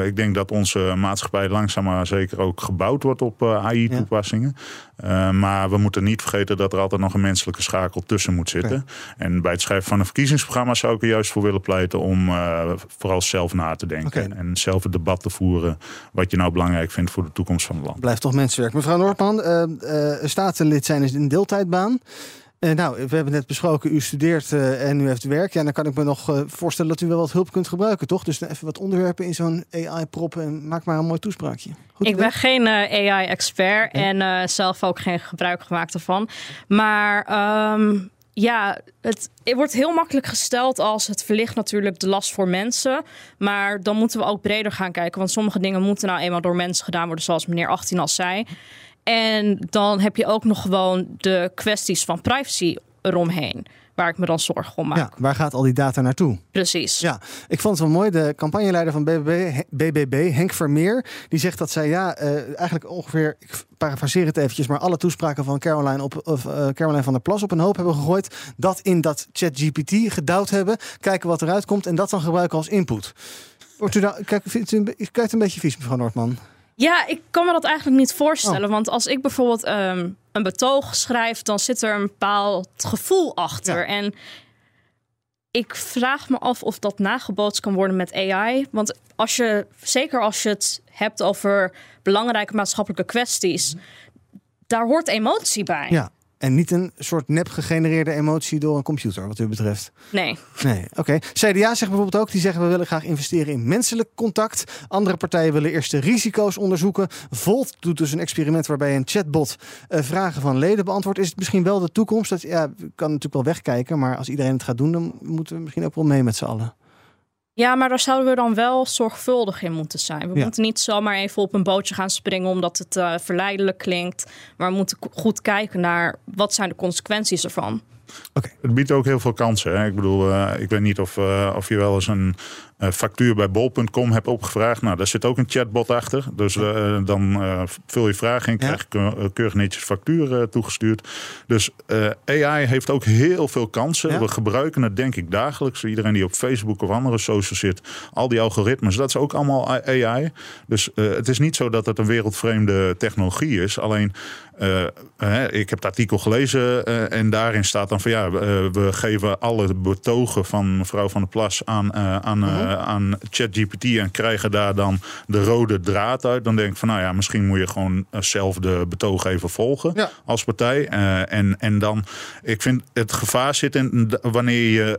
Ik denk dat onze maatschappij langzaam maar zeker ook gebouwd wordt op eh, AI-toepassingen. Eh, maar we moeten niet vergeten dat er altijd nog een menselijke schakel tussen moet zitten. En bij het schrijven van een verkiezingsprogramma zou ik er juist voor willen pleiten om eh, vooral zelf na te denken. En zelf het debat te voeren wat je nou belangrijk vindt voor de toekomst van het land. Blijft toch mensenwerk. Mevrouw Noordman, eh, eh, statenlid zijn is een deeltijdbaan. Eh, nou, we hebben net besproken, u studeert eh, en u heeft werk. Ja, dan kan ik me nog eh, voorstellen dat u wel wat hulp kunt gebruiken, toch? Dus even wat onderwerpen in zo'n AI proppen en maak maar een mooi toespraakje. Goed ik idee? ben geen AI-expert en zelf ook geen gebruik gemaakt ervan. Maar ehm, ja, het, het wordt heel makkelijk gesteld als het verlicht natuurlijk de last voor mensen. Maar dan moeten we ook breder gaan kijken. Want sommige dingen moeten nou eenmaal door mensen gedaan worden, zoals meneer 18 al zei. En dan heb je ook nog gewoon de kwesties van privacy eromheen. waar ik me dan zorgen om maak. Ja, waar gaat al die data naartoe? Precies. Ja, ik vond het wel mooi. De campagneleider van BBB, BBB Henk Vermeer, die zegt dat zij ja, uh, eigenlijk ongeveer, ik parafraseer het eventjes, maar alle toespraken van Caroline, op, of, uh, Caroline van der Plas op een hoop hebben gegooid. Dat in dat ChatGPT gedouwd hebben, kijken wat eruit komt en dat dan gebruiken als input. Wordt u daar, kijk, vindt u, kijkt een beetje vies, mevrouw Noordman? Ja, ik kan me dat eigenlijk niet voorstellen. Want als ik bijvoorbeeld um, een betoog schrijf, dan zit er een bepaald gevoel achter. Ja. En ik vraag me af of dat nagebootst kan worden met AI. Want als je, zeker als je het hebt over belangrijke maatschappelijke kwesties, daar hoort emotie bij. Ja. En niet een soort nep gegenereerde emotie door een computer, wat u betreft. Nee. Nee, oké. CDA zegt bijvoorbeeld ook, die zeggen we willen graag investeren in menselijk contact. Andere partijen willen eerst de risico's onderzoeken. Volt doet dus een experiment waarbij een chatbot uh, vragen van leden beantwoordt. Is het misschien wel de toekomst? Dat ja, kan natuurlijk wel wegkijken, maar als iedereen het gaat doen, dan moeten we misschien ook wel mee met z'n allen. Ja, maar daar zouden we dan wel zorgvuldig in moeten zijn. We ja. moeten niet zomaar even op een bootje gaan springen omdat het uh, verleidelijk klinkt. Maar we moeten goed kijken naar wat zijn de consequenties ervan. Okay. Het biedt ook heel veel kansen. Hè? Ik bedoel, uh, ik weet niet of, uh, of je wel eens een factuur bij bol.com hebt opgevraagd. Nou, daar zit ook een chatbot achter. Dus dan vul je vragen in, krijg je ja. keurig netjes factuur toegestuurd. Dus AI heeft ook heel veel kansen. Ja. We gebruiken het denk ik dagelijks. Iedereen die op Facebook of andere socials zit, al die algoritmes, dat is ook allemaal AI. Dus het is niet zo dat het een wereldvreemde technologie is. Alleen, ik heb het artikel gelezen en daarin staat dan van ja, we geven alle betogen van mevrouw Van der Plas aan, aan, uh-huh. Aan ChatGPT en krijgen daar dan de rode draad uit. Dan denk ik van nou ja, misschien moet je gewoon zelf de betogen even volgen ja. als partij. en, en dan, ik vind het gevaar zit in wanneer je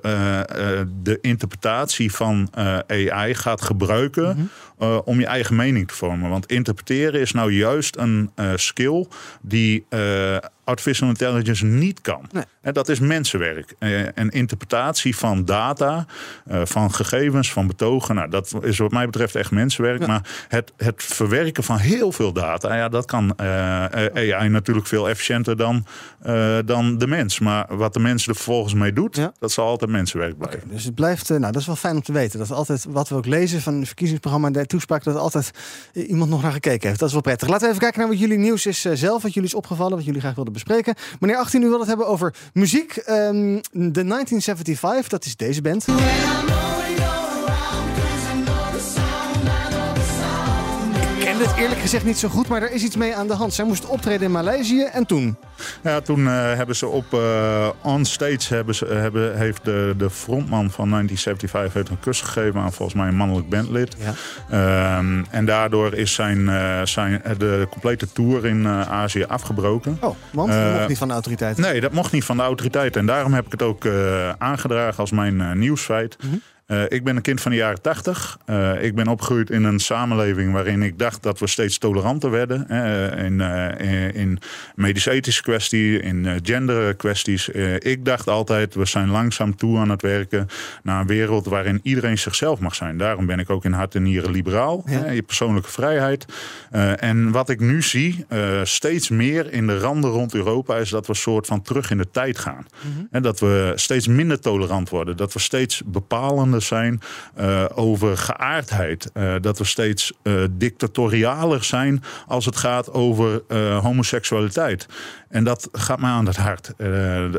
de interpretatie van AI gaat gebruiken. Uh, om je eigen mening te vormen. Want interpreteren is nou juist een uh, skill die uh, artificial intelligence niet kan. Nee. En dat is mensenwerk. En interpretatie van data, van gegevens, van betogen. Nou, dat is wat mij betreft echt mensenwerk. Ja. Maar het, het verwerken van heel veel data, ja, dat kan AI natuurlijk veel efficiënter dan, dan de mens. Maar wat de mens er vervolgens mee doet, ja. dat zal altijd mensenwerk blijven. Okay, dus het blijft, nou, dat is wel fijn om te weten. Dat altijd wat we ook lezen van het verkiezingsprogramma toespraak dat altijd iemand nog naar gekeken heeft. Dat is wel prettig. Laten we even kijken naar wat jullie nieuws is zelf, wat jullie is opgevallen, wat jullie graag wilden bespreken. Meneer 18, u wil het hebben over muziek. Um, de 1975, dat is deze band. Het eerlijk gezegd niet zo goed, maar er is iets mee aan de hand. Zij moest optreden in Maleisië en toen? Ja, toen uh, hebben ze op uh, on stage hebben ze, hebben, heeft de, de frontman van 1975 heeft een kus gegeven aan volgens mij een mannelijk bandlid. Ja. Um, en daardoor is zijn, uh, zijn de complete tour in Azië afgebroken. Oh, want dat mocht niet van de autoriteit? Nee, dat mocht niet van de autoriteit. En daarom heb ik het ook aangedragen als mijn nieuwsfeit. Mm -hmm. Uh, ik ben een kind van de jaren 80. Uh, ik ben opgegroeid in een samenleving waarin ik dacht dat we steeds toleranter werden. Uh, in, in medisch-ethische kwesties, in genderkwesties. ik dacht altijd, we zijn langzaam toe aan het werken naar een wereld waarin iedereen zichzelf mag zijn. Daarom ben ik ook in hart en nieren liberaal. Ja. je persoonlijke vrijheid. en wat ik nu zie, steeds meer in de randen rond Europa, is dat we een soort van terug in de tijd gaan. -hmm. En dat we steeds minder tolerant worden. Dat we steeds bepalender zijn uh, over geaardheid. Uh, dat we steeds uh, dictatorialer zijn als het gaat over homoseksualiteit. En dat gaat mij aan het hart.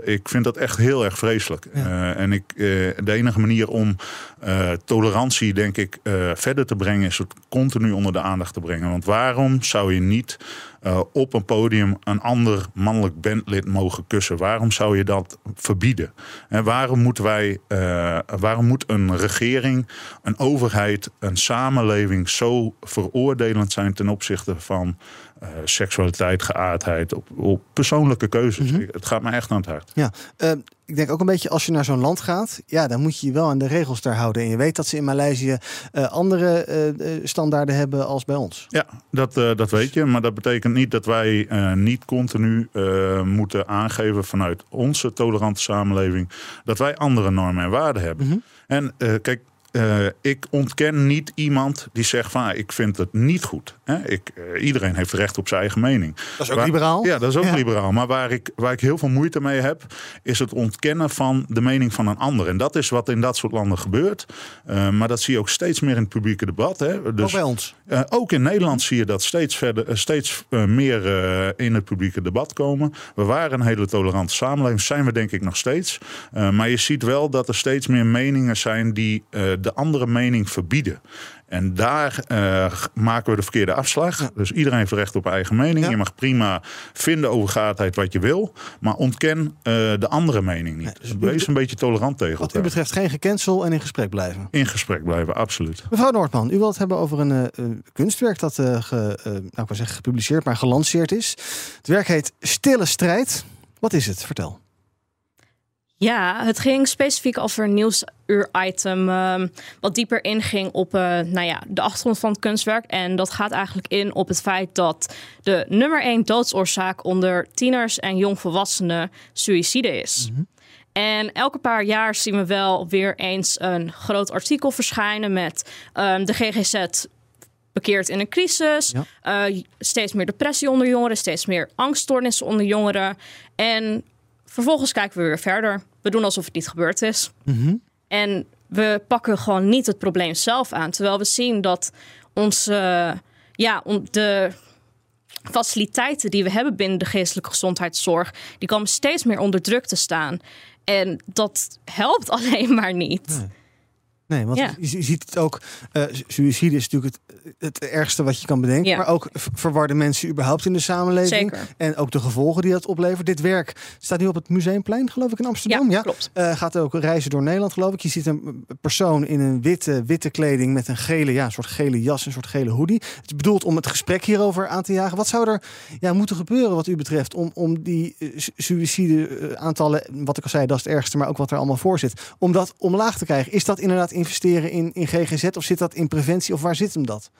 ik vind dat echt heel erg vreselijk. Ja. en ik, de enige manier om tolerantie, denk ik, verder te brengen, is het continu onder de aandacht te brengen. Want waarom zou je niet op een podium een ander mannelijk bandlid mogen kussen. Waarom zou je dat verbieden? En waarom moeten wij, waarom moet een regering, een overheid, een samenleving zo veroordelend zijn ten opzichte van uh, seksualiteit, geaardheid, op, op persoonlijke keuzes. Mm -hmm. Het gaat me echt aan het hart. Ja, uh, ik denk ook een beetje als je naar zo'n land gaat, ja, dan moet je je wel aan de regels daar houden. En je weet dat ze in Maleisië uh, andere standaarden hebben als bij ons. Ja, dat, dat weet je. Maar dat betekent niet dat wij niet continu moeten aangeven vanuit onze tolerante samenleving dat wij andere normen en waarden hebben. Mm -hmm. En kijk, eh, ik ontken niet iemand die zegt van ah, ik vind het niet goed. Hè? Ik, eh, iedereen heeft recht op zijn eigen mening. Dat is ook liberaal. Ja, dat is ook Ja. liberaal. Maar waar ik, waar ik heel veel moeite mee heb, is het ontkennen van de mening van een ander. En dat is wat in dat soort landen gebeurt. Eh, maar dat zie je ook steeds meer in het publieke debat. Hè? Dus, Ook bij ons. ook in Nederland zie je dat steeds, verder, steeds meer in het publieke debat komen. We waren een hele tolerante samenleving, zijn we denk ik nog steeds. Maar je ziet wel dat er steeds meer meningen zijn die de andere mening verbieden. En daar eh, maken we de verkeerde afslag. Dus iedereen heeft recht op eigen mening. Je mag prima vinden over gaardheid wat je wil. Maar ontken eh, de andere mening niet. Dus wees een beetje tolerant tegen Wat u betreft geen gecancel en in gesprek blijven. In gesprek blijven, absoluut. Mevrouw Noordman, u wilt het hebben over een eh, kunstwerk dat ge, nou, ik zeggen gepubliceerd, maar gelanceerd is. Het werk heet Stille Strijd. Wat is het? Vertel. Ja, het ging specifiek over een nieuwsuur-item. ehm, wat dieper inging op eh, nou ja, de achtergrond van het kunstwerk. En dat gaat eigenlijk in op het feit dat de nummer één doodsoorzaak onder tieners en jongvolwassenen suïcide is. En elke paar jaar zien we wel weer eens een groot artikel verschijnen met ehm, de GGZ bekeerd in een crisis. Eh, steeds meer depressie onder jongeren, steeds meer angststoornissen onder jongeren. En vervolgens kijken we weer verder. We doen alsof het niet gebeurd is. En we pakken gewoon niet het probleem zelf aan. Terwijl we zien dat onze, ja, de faciliteiten die we hebben binnen de geestelijke gezondheidszorg, die komen steeds meer onder druk te staan. En dat helpt <laughs> alleen maar niet. Nee, want Ja. je, ziet het ook. eh suïcide is natuurlijk het, het ergste wat je kan bedenken. Ja. Maar ook verwarde mensen überhaupt in de samenleving. Zeker. En ook de gevolgen die dat oplevert. Dit werk staat nu op het Museumplein, geloof ik, in Amsterdam. Ja, klopt. Eh, gaat ook reizen door Nederland, geloof ik. Je ziet een persoon in een witte, witte kleding met een gele, ja, een soort gele jas, een soort gele hoodie. Het is bedoeld om het gesprek hierover aan te jagen. Wat zou er ja, moeten gebeuren, wat u betreft, om, om die eh, su- suïcide-aantallen, wat ik al zei, dat is het ergste, maar ook wat er allemaal voor zit, om dat omlaag te krijgen? Is dat inderdaad investeren in, in GGZ of zit dat in preventie of waar zit hem dat?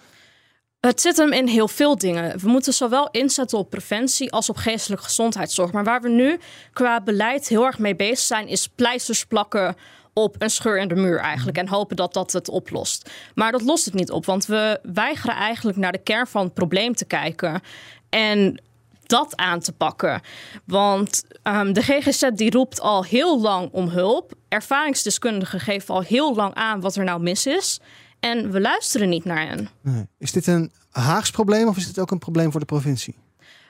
Het zit hem in heel veel dingen. We moeten zowel inzetten op preventie als op geestelijke gezondheidszorg. Maar waar we nu qua beleid heel erg mee bezig zijn, is pleisters plakken op een scheur in de muur eigenlijk. En hopen dat dat het oplost. Maar dat lost het niet op, want we weigeren eigenlijk naar de kern van het probleem te kijken. En dat aan te pakken. Want ehm, de GGZ die roept al heel lang om hulp. Ervaringsdeskundigen geven al heel lang aan wat er nou mis is. En we luisteren niet naar hen. Is dit een Haags probleem of is dit ook een probleem voor de provincie?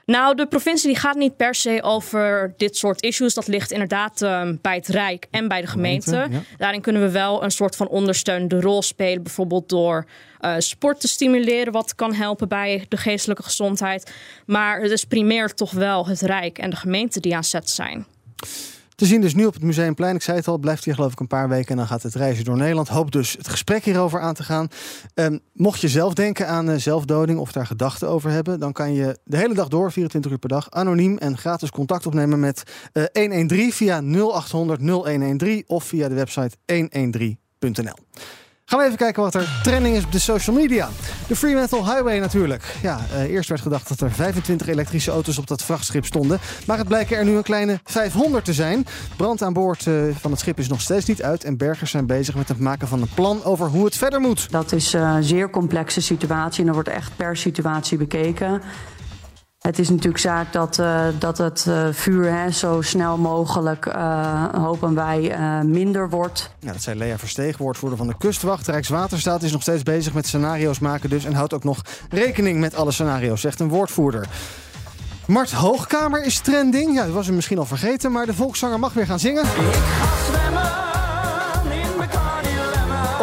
Nou, de provincie die gaat niet per se over dit soort issues. Dat ligt inderdaad ehm, bij het Rijk en bij de gemeente. Gemeente, ja. Daarin kunnen we wel een soort van ondersteunende rol spelen. Bijvoorbeeld door eh, sport te stimuleren, wat kan helpen bij de geestelijke gezondheid. Maar het is primair toch wel het Rijk en de gemeente die aan zet zijn. Te zien dus nu op het Museumplein. Ik zei het al, blijft hier geloof ik een paar weken en dan gaat het reizen door Nederland. Hoop dus het gesprek hierover aan te gaan. Ehm, mocht je zelf denken aan eh, zelfdoding of daar gedachten over hebben, dan kan je de hele dag door, 24 uur per dag, anoniem en gratis contact opnemen met eh 113 via 0800 0113 of via de website 113.nl. Gaan we even kijken wat er trending is op de social media. De Fremantle Highway natuurlijk. Ja, eh, eerst werd gedacht dat er 25 elektrische auto's op dat vrachtschip stonden. Maar het blijken er nu een kleine 500 te zijn. Brand aan boord eh, van het schip is nog steeds niet uit. En bergers zijn bezig met het maken van een plan over hoe het verder moet. Dat is een zeer complexe situatie en er wordt echt per situatie bekeken. Het is natuurlijk zaak dat, eh, dat het eh, vuur hè, zo snel mogelijk, eh, hopen wij, eh, minder wordt. Ja, dat zei Lea Versteeg, woordvoerder van de kustwacht. Rijkswaterstaat is nog steeds bezig met scenario's maken dus... en houdt ook nog rekening met alle scenario's, zegt een woordvoerder. Mart Hoogkamer is trending. Ja, dat was u misschien al vergeten, maar de volkszanger mag weer gaan zingen.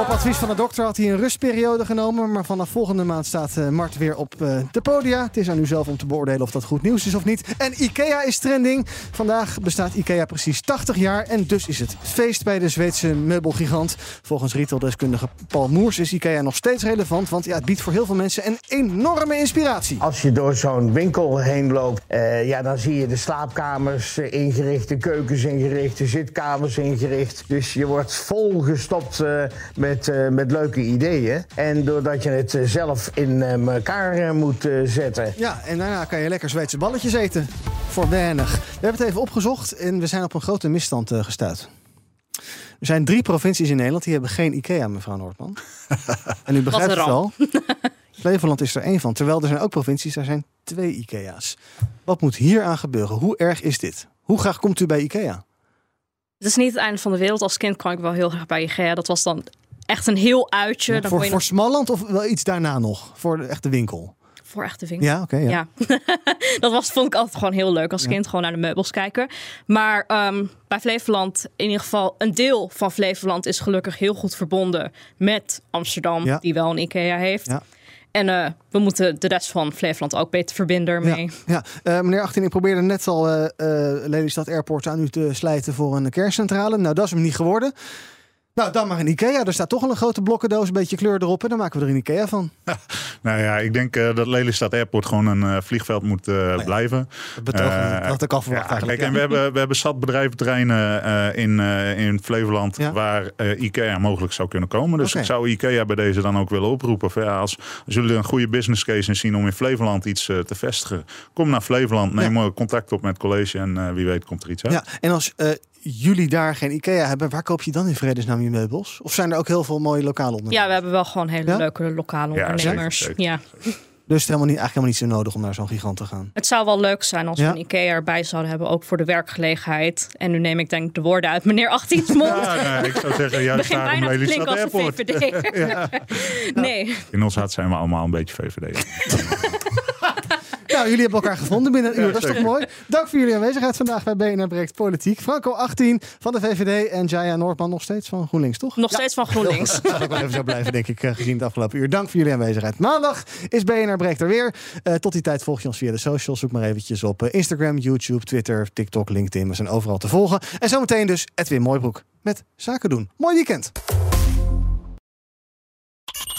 Op advies van de dokter had hij een rustperiode genomen. Maar vanaf volgende maand staat eh, Mart weer op eh, de podia. Het is aan u zelf om te beoordelen of dat goed nieuws is of niet. En IKEA is trending. Vandaag bestaat IKEA precies 80 jaar. En dus is het feest bij de Zweedse meubelgigant. Volgens retaildeskundige Paul Moers is IKEA nog steeds relevant. Want ja, het biedt voor heel veel mensen een enorme inspiratie. Als je door zo'n winkel heen loopt, eh, ja, dan zie je de slaapkamers ingericht, de keukens ingericht, de zitkamers ingericht. Dus je wordt volgestopt eh met, eh, met leuke ideeën. En doordat je het eh, zelf in eh, elkaar moet zetten. Ja, en daarna kan je lekker Zweedse balletjes eten. Voor weinig. We hebben het even opgezocht en we zijn op een grote misstand eh, gestuurd. Er zijn drie provincies in Nederland die hebben geen IKEA, mevrouw Noordman. <laughs> en u begrijpt het al. <laughs> Flevoland is er één van. Terwijl er zijn ook provincies, daar zijn twee IKEA's. Wat moet hier aan gebeuren? Hoe erg is dit? Hoe graag komt u bij IKEA? Het is niet het einde van de wereld. Als kind kwam ik wel heel graag bij IKEA. Dat was dan echt een heel uitje. Dan voor, kon je voor nog- Smalland of wel iets daarna nog? Voor de echte winkel? voor echte winkel. Ja, oké. ja. <laughs> dat was, vond ik altijd gewoon heel leuk als kind. Gewoon naar de meubels kijken. Maar ehm, bij Flevoland, in ieder geval een deel van Flevoland is gelukkig heel goed verbonden met Amsterdam, Ja. die wel een IKEA heeft. Ja. En eh, we moeten de rest van Flevoland ook beter verbinden ermee. Ja, eh, meneer 18, ik probeerde net al eh, Lelystad Airport aan u te slijten voor een kerncentrale. Nou, dat is hem niet geworden. Nou, dan maar een IKEA. Er staat toch al een grote blokkendoos, een beetje kleur erop. En dan maken we er een IKEA van. <laughs> Nou ja, ik denk eh, dat Lelystad Airport gewoon een eh, vliegveld moet eh, blijven. Dat had ik al verwacht ja, eigenlijk, Kijk, ja. en we hebben, we hebben zat bedrijventerreinen in, in Flevoland waar IKEA mogelijk zou kunnen komen. Dus ik zou IKEA bij deze dan ook willen oproepen. Van, ja, als, als jullie een goede business case in zien om in Flevoland iets te vestigen, kom naar Flevoland, neem contact op met het college en wie weet komt er iets uit. Ja, en als jullie daar geen IKEA hebben, waar koop je dan in vredesnaam je meubels? Of zijn er ook heel veel mooie lokale ondernemers? Ja, we hebben wel gewoon hele Ja? leuke lokale Ja, ondernemers. zeker, zeker. Ja. <laughs> Dus het is helemaal niet, eigenlijk helemaal niet zo nodig om naar zo'n gigant te gaan. Het zou wel leuk zijn als Ja. we een IKEA erbij zouden hebben, ook voor de werkgelegenheid. En nu neem ik denk ik de woorden uit meneer 18's mond. Ja, nee, ik zou zeggen, juist Begin daarom bijna klinken als een. VVD. <laughs> Ja. Nee. In ons hart zijn we allemaal een beetje VVD. <laughs> Nou, jullie hebben elkaar gevonden binnen een uur. Ja, dat is toch mooi? Dank voor jullie aanwezigheid vandaag bij BNR Breekt Politiek. Franco 18 van de VVD en Jaya Noordman nog steeds van GroenLinks, toch? Nog steeds van GroenLinks. <laughs> Dat zal ook wel even zo blijven, denk ik, eh, gezien het afgelopen uur. Dank voor jullie aanwezigheid. Maandag is BNR Breekt er weer. Eh, tot die tijd volg je ons via de socials. Zoek maar eventjes op eh, Instagram, YouTube, Twitter, TikTok, LinkedIn. We zijn overal te volgen. En zometeen dus Edwin Mooibroek met Zaken doen. Mooi weekend.